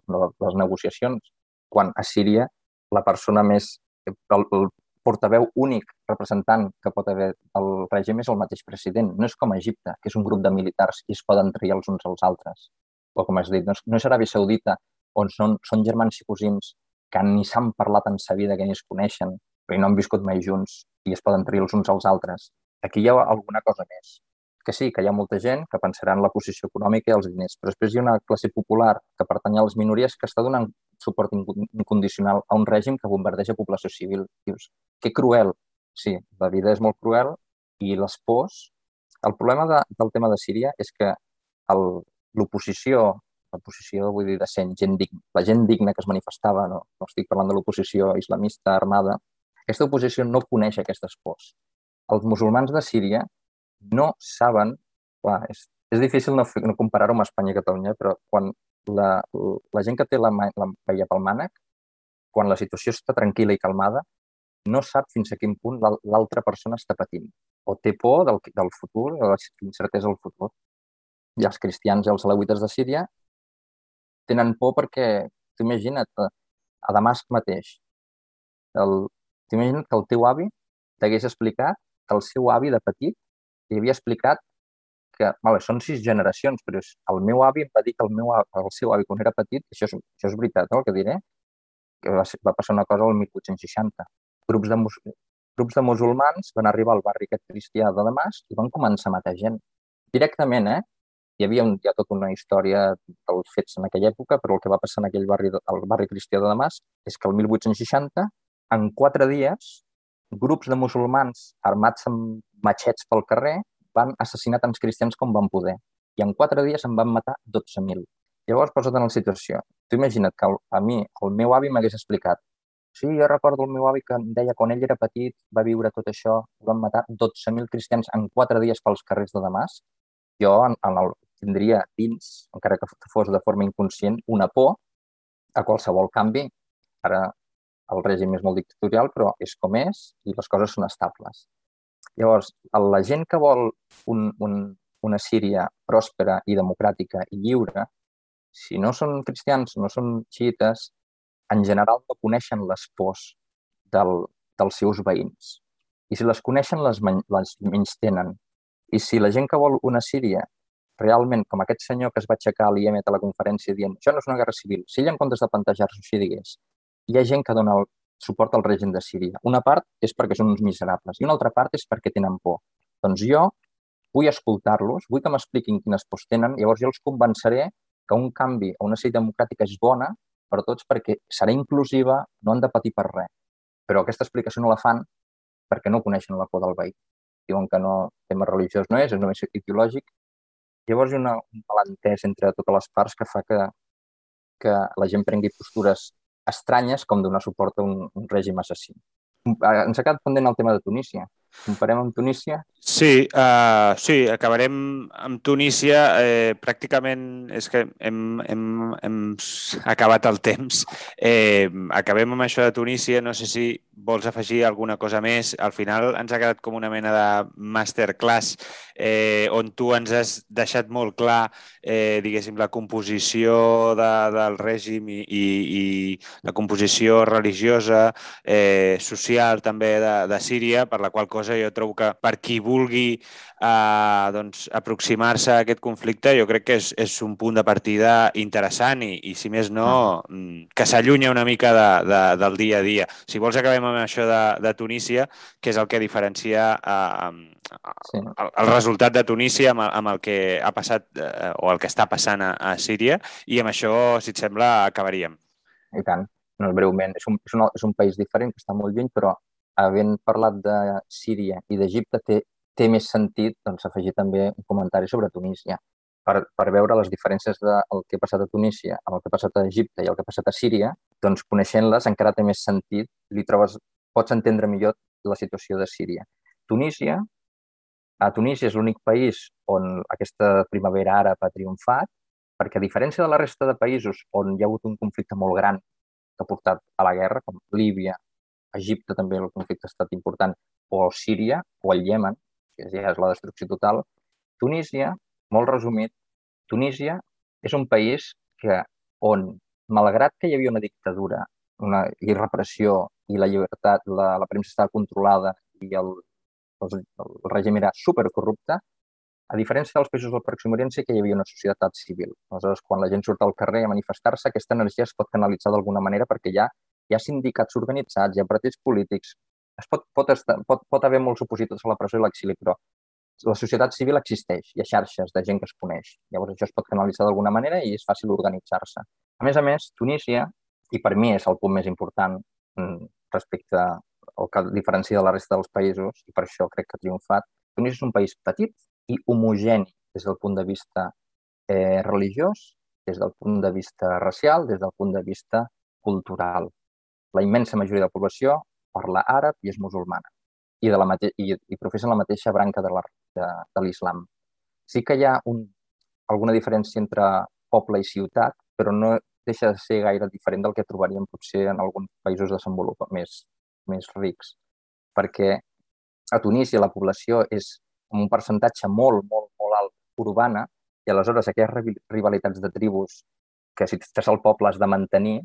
les negociacions, quan a Síria la persona més, el, el portaveu únic representant que pot haver el règim és el mateix president. No és com a Egipte, que és un grup de militars i es poden triar els uns als altres. O com has dit, no és, no és Aràbia Saudita, on són, són germans i cosins que ni s'han parlat en sa vida, que ni es coneixen, perquè no han viscut mai junts i es poden triar els uns als altres. Aquí hi ha alguna cosa més que sí, que hi ha molta gent que pensarà en la posició econòmica i els diners, però després hi ha una classe popular que pertany a les minories que està donant suport incondicional a un règim que bombardeja població civil. Dius, que cruel. Sí, la vida és molt cruel i les pors... El problema de, del tema de Síria és que l'oposició, l'oposició vull dir de gent, gent digna, la gent digna que es manifestava, no, no estic parlant de l'oposició islamista armada, aquesta oposició no coneix aquestes pors. Els musulmans de Síria no saben, clar, és, és difícil no, no comparar-ho amb Espanya i Catalunya, però quan la, la gent que té la, la paella pel mànec, quan la situació està tranquil·la i calmada, no sap fins a quin punt l'altra persona està patint o té por del, del futur, o la incertesa del futur. I els cristians i els alauites de Síria tenen por perquè, tu imagina't, a Damasc mateix, t'imagina't que el teu avi t'hagués explicat que el seu avi de petit li havia explicat que, vale, són sis generacions, però el meu avi em va dir que el, meu, el seu avi, quan era petit, això és, això és veritat, no, el que diré, que va, va passar una cosa el 1860. Grups de, grups de musulmans van arribar al barri aquest cristià de Damasc i van començar a matar gent. Directament, eh? Hi havia un, hi ha tota una història dels fets en aquella època, però el que va passar en aquell barri, al barri cristià de Damasc, és que el 1860, en quatre dies, grups de musulmans armats amb matxets pel carrer van assassinar tants cristians com van poder. I en quatre dies en van matar 12.000. Llavors, posa't en la situació. Tu imagina't que a mi, el meu avi m'hagués explicat Sí, jo recordo el meu avi que em deia quan ell era petit, va viure tot això, van matar 12.000 cristians en quatre dies pels carrers de Damasc. Jo en, en el, tindria dins, encara que fos de forma inconscient, una por a qualsevol canvi. Ara el règim és molt dictatorial, però és com és i les coses són estables. Llavors, la gent que vol un, un, una Síria pròspera i democràtica i lliure, si no són cristians, no són xiites, en general no coneixen les pors del, dels seus veïns. I si les coneixen, les, les menys tenen. I si la gent que vol una Síria realment, com aquest senyor que es va aixecar a l'IEM a la conferència dient això no és una guerra civil, si ell en comptes de plantejar-s'ho així digués hi ha gent que dona el suport al règim de Síria. Una part és perquè són uns miserables i una altra part és perquè tenen por. Doncs jo vull escoltar-los, vull que m'expliquin quines pors tenen, llavors jo els convenceré que un canvi a una sèrie democràtica és bona per tots perquè serà inclusiva, no han de patir per res. Però aquesta explicació no la fan perquè no coneixen la por del veí. Diuen que no, tema religiós no és, és només ideològic. Llavors hi ha una, un malentès entre totes les parts que fa que, que la gent prengui postures estranyes com donar suport a un, un règim assassí. Ens ha quedat pendent el tema de Tunísia. Comparem amb Tunísia Sí, uh, sí, acabarem amb Tunísia. Eh, pràcticament és que hem, hem, hem acabat el temps. Eh, acabem amb això de Tunísia. No sé si vols afegir alguna cosa més. Al final ens ha quedat com una mena de masterclass eh, on tu ens has deixat molt clar, eh, diguéssim, la composició de, del règim i, i, i la composició religiosa, eh, social també de, de Síria, per la qual cosa jo trobo que per qui vulgui eh, doncs, aproximar-se a aquest conflicte, jo crec que és, és un punt de partida interessant i, i si més no, mm, que s'allunya una mica de, de, del dia a dia. Si vols acabem amb això de, de Tunísia, que és el que diferencia eh, sí. el, el resultat de Tunísia amb, amb el que ha passat eh, o el que està passant a, a Síria i amb això, si et sembla, acabaríem. I tant. No, breument. És un, és, un, és un país diferent que està molt lluny, però havent parlat de Síria i d'Egipte, té, té més sentit doncs, afegir també un comentari sobre Tunísia per, per veure les diferències del de, que ha passat a Tunísia amb el que ha passat a Egipte i el que ha passat a Síria, doncs coneixent-les encara té més sentit, li trobes, pots entendre millor la situació de Síria. Tunísia, a Tunísia és l'únic país on aquesta primavera àrab ha triomfat, perquè a diferència de la resta de països on hi ha hagut un conflicte molt gran que ha portat a la guerra, com Líbia, Egipte també el conflicte ha estat important, o Síria, o el Iemen, que ja és la destrucció total, Tunísia, molt resumit, Tunísia és un país que on, malgrat que hi havia una dictadura una, i repressió i la llibertat, la, la premsa estava controlada i el, el, el règim era supercorrupte, a diferència dels països del Pròxim Orient sí que hi havia una societat civil. Aleshores, quan la gent surt al carrer a manifestar-se, aquesta energia es pot canalitzar d'alguna manera perquè hi ha hi ha sindicats organitzats, hi ha partits polítics, es pot, pot, estar, pot, pot haver molts opositors a la presó i l'exili, però la societat civil existeix, hi ha xarxes de gent que es coneix. Llavors això es pot canalitzar d'alguna manera i és fàcil organitzar-se. A més a més, Tunísia, i per mi és el punt més important mm, respecte al que diferencia de la resta dels països, i per això crec que ha triomfat, Tunísia és un país petit i homogeni des del punt de vista eh, religiós, des del punt de vista racial, des del punt de vista cultural la immensa majoria de la població parla àrab i és musulmana i, de la mate i, i professen la mateixa branca de l'islam. Sí que hi ha un, alguna diferència entre poble i ciutat, però no deixa de ser gaire diferent del que trobaríem potser en alguns països desenvolupats més, més rics. Perquè a Tunísia la població és amb un percentatge molt, molt, molt alt urbana i aleshores aquestes rivalitats de tribus que si estàs al poble has de mantenir,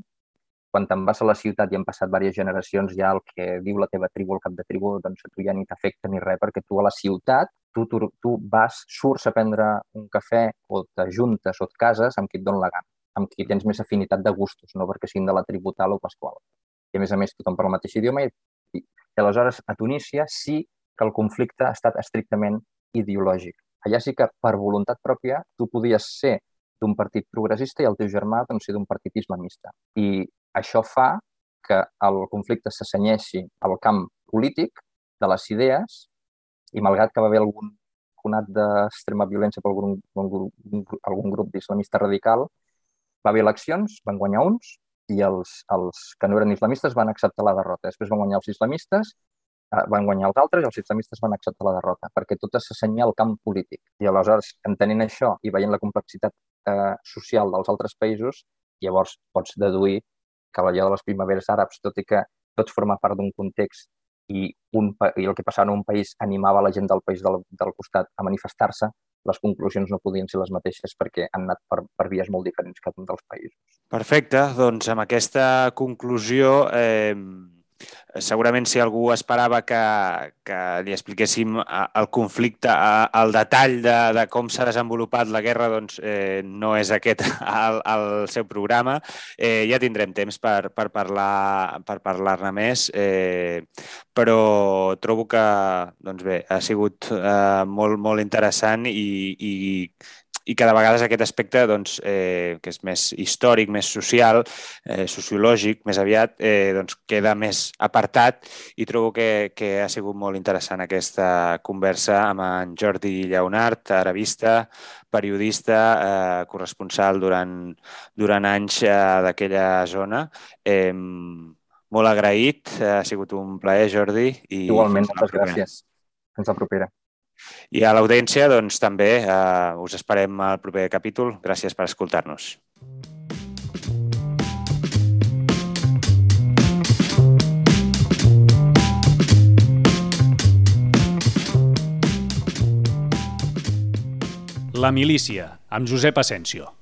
quan te'n vas a la ciutat i han passat diverses generacions, ja el que diu la teva tribu, el cap de tribu, doncs a tu ja ni t'afecta ni res, perquè tu a la ciutat, tu, tu, tu vas, surts a prendre un cafè o t'ajuntes o et cases amb qui et dona la gana, amb qui tens més afinitat de gustos, no perquè siguin de la tribu tal o pasqual. I a més a més tothom parla el mateix idioma i, i, i aleshores a Tunísia sí que el conflicte ha estat estrictament ideològic. Allà sí que per voluntat pròpia tu podies ser d'un partit progressista i el teu germà doncs, ser d'un partit islamista. I això fa que el conflicte s'assenyeixi al camp polític de les idees i malgrat que va haver algun conat d'extrema violència per algun, algun, algun grup d'islamista radical, va haver eleccions, van guanyar uns i els, els que no eren islamistes van acceptar la derrota. Després van guanyar els islamistes, eh, van guanyar els altres i els islamistes van acceptar la derrota, perquè tot s'assenya al camp polític. I aleshores, entenent això i veient la complexitat eh, social dels altres països, llavors pots deduir que allò de les primaveres àrabs, tot i que tots forma part d'un context i, un, i el que passava en un país animava la gent del país del, del costat a manifestar-se, les conclusions no podien ser les mateixes perquè han anat per, per vies molt diferents cada un dels països. Perfecte, doncs amb aquesta conclusió eh, segurament si algú esperava que, que li expliquéssim el conflicte, el detall de, de com s'ha desenvolupat la guerra, doncs eh, no és aquest el, el seu programa. Eh, ja tindrem temps per, per parlar-ne per parlar més, eh, però trobo que doncs bé, ha sigut eh, molt, molt interessant i, i i que de vegades aquest aspecte, doncs, eh, que és més històric, més social, eh, sociològic, més aviat, eh, doncs queda més apartat i trobo que, que ha sigut molt interessant aquesta conversa amb en Jordi Lleonard, arabista, periodista, eh, corresponsal durant, durant anys eh, d'aquella zona. Eh, molt agraït, ha sigut un plaer, Jordi. I Igualment, moltes gràcies. Fins la propera. I a l'audiència, doncs, també eh, us esperem al proper capítol. Gràcies per escoltar-nos. La milícia, amb Josep Asensio.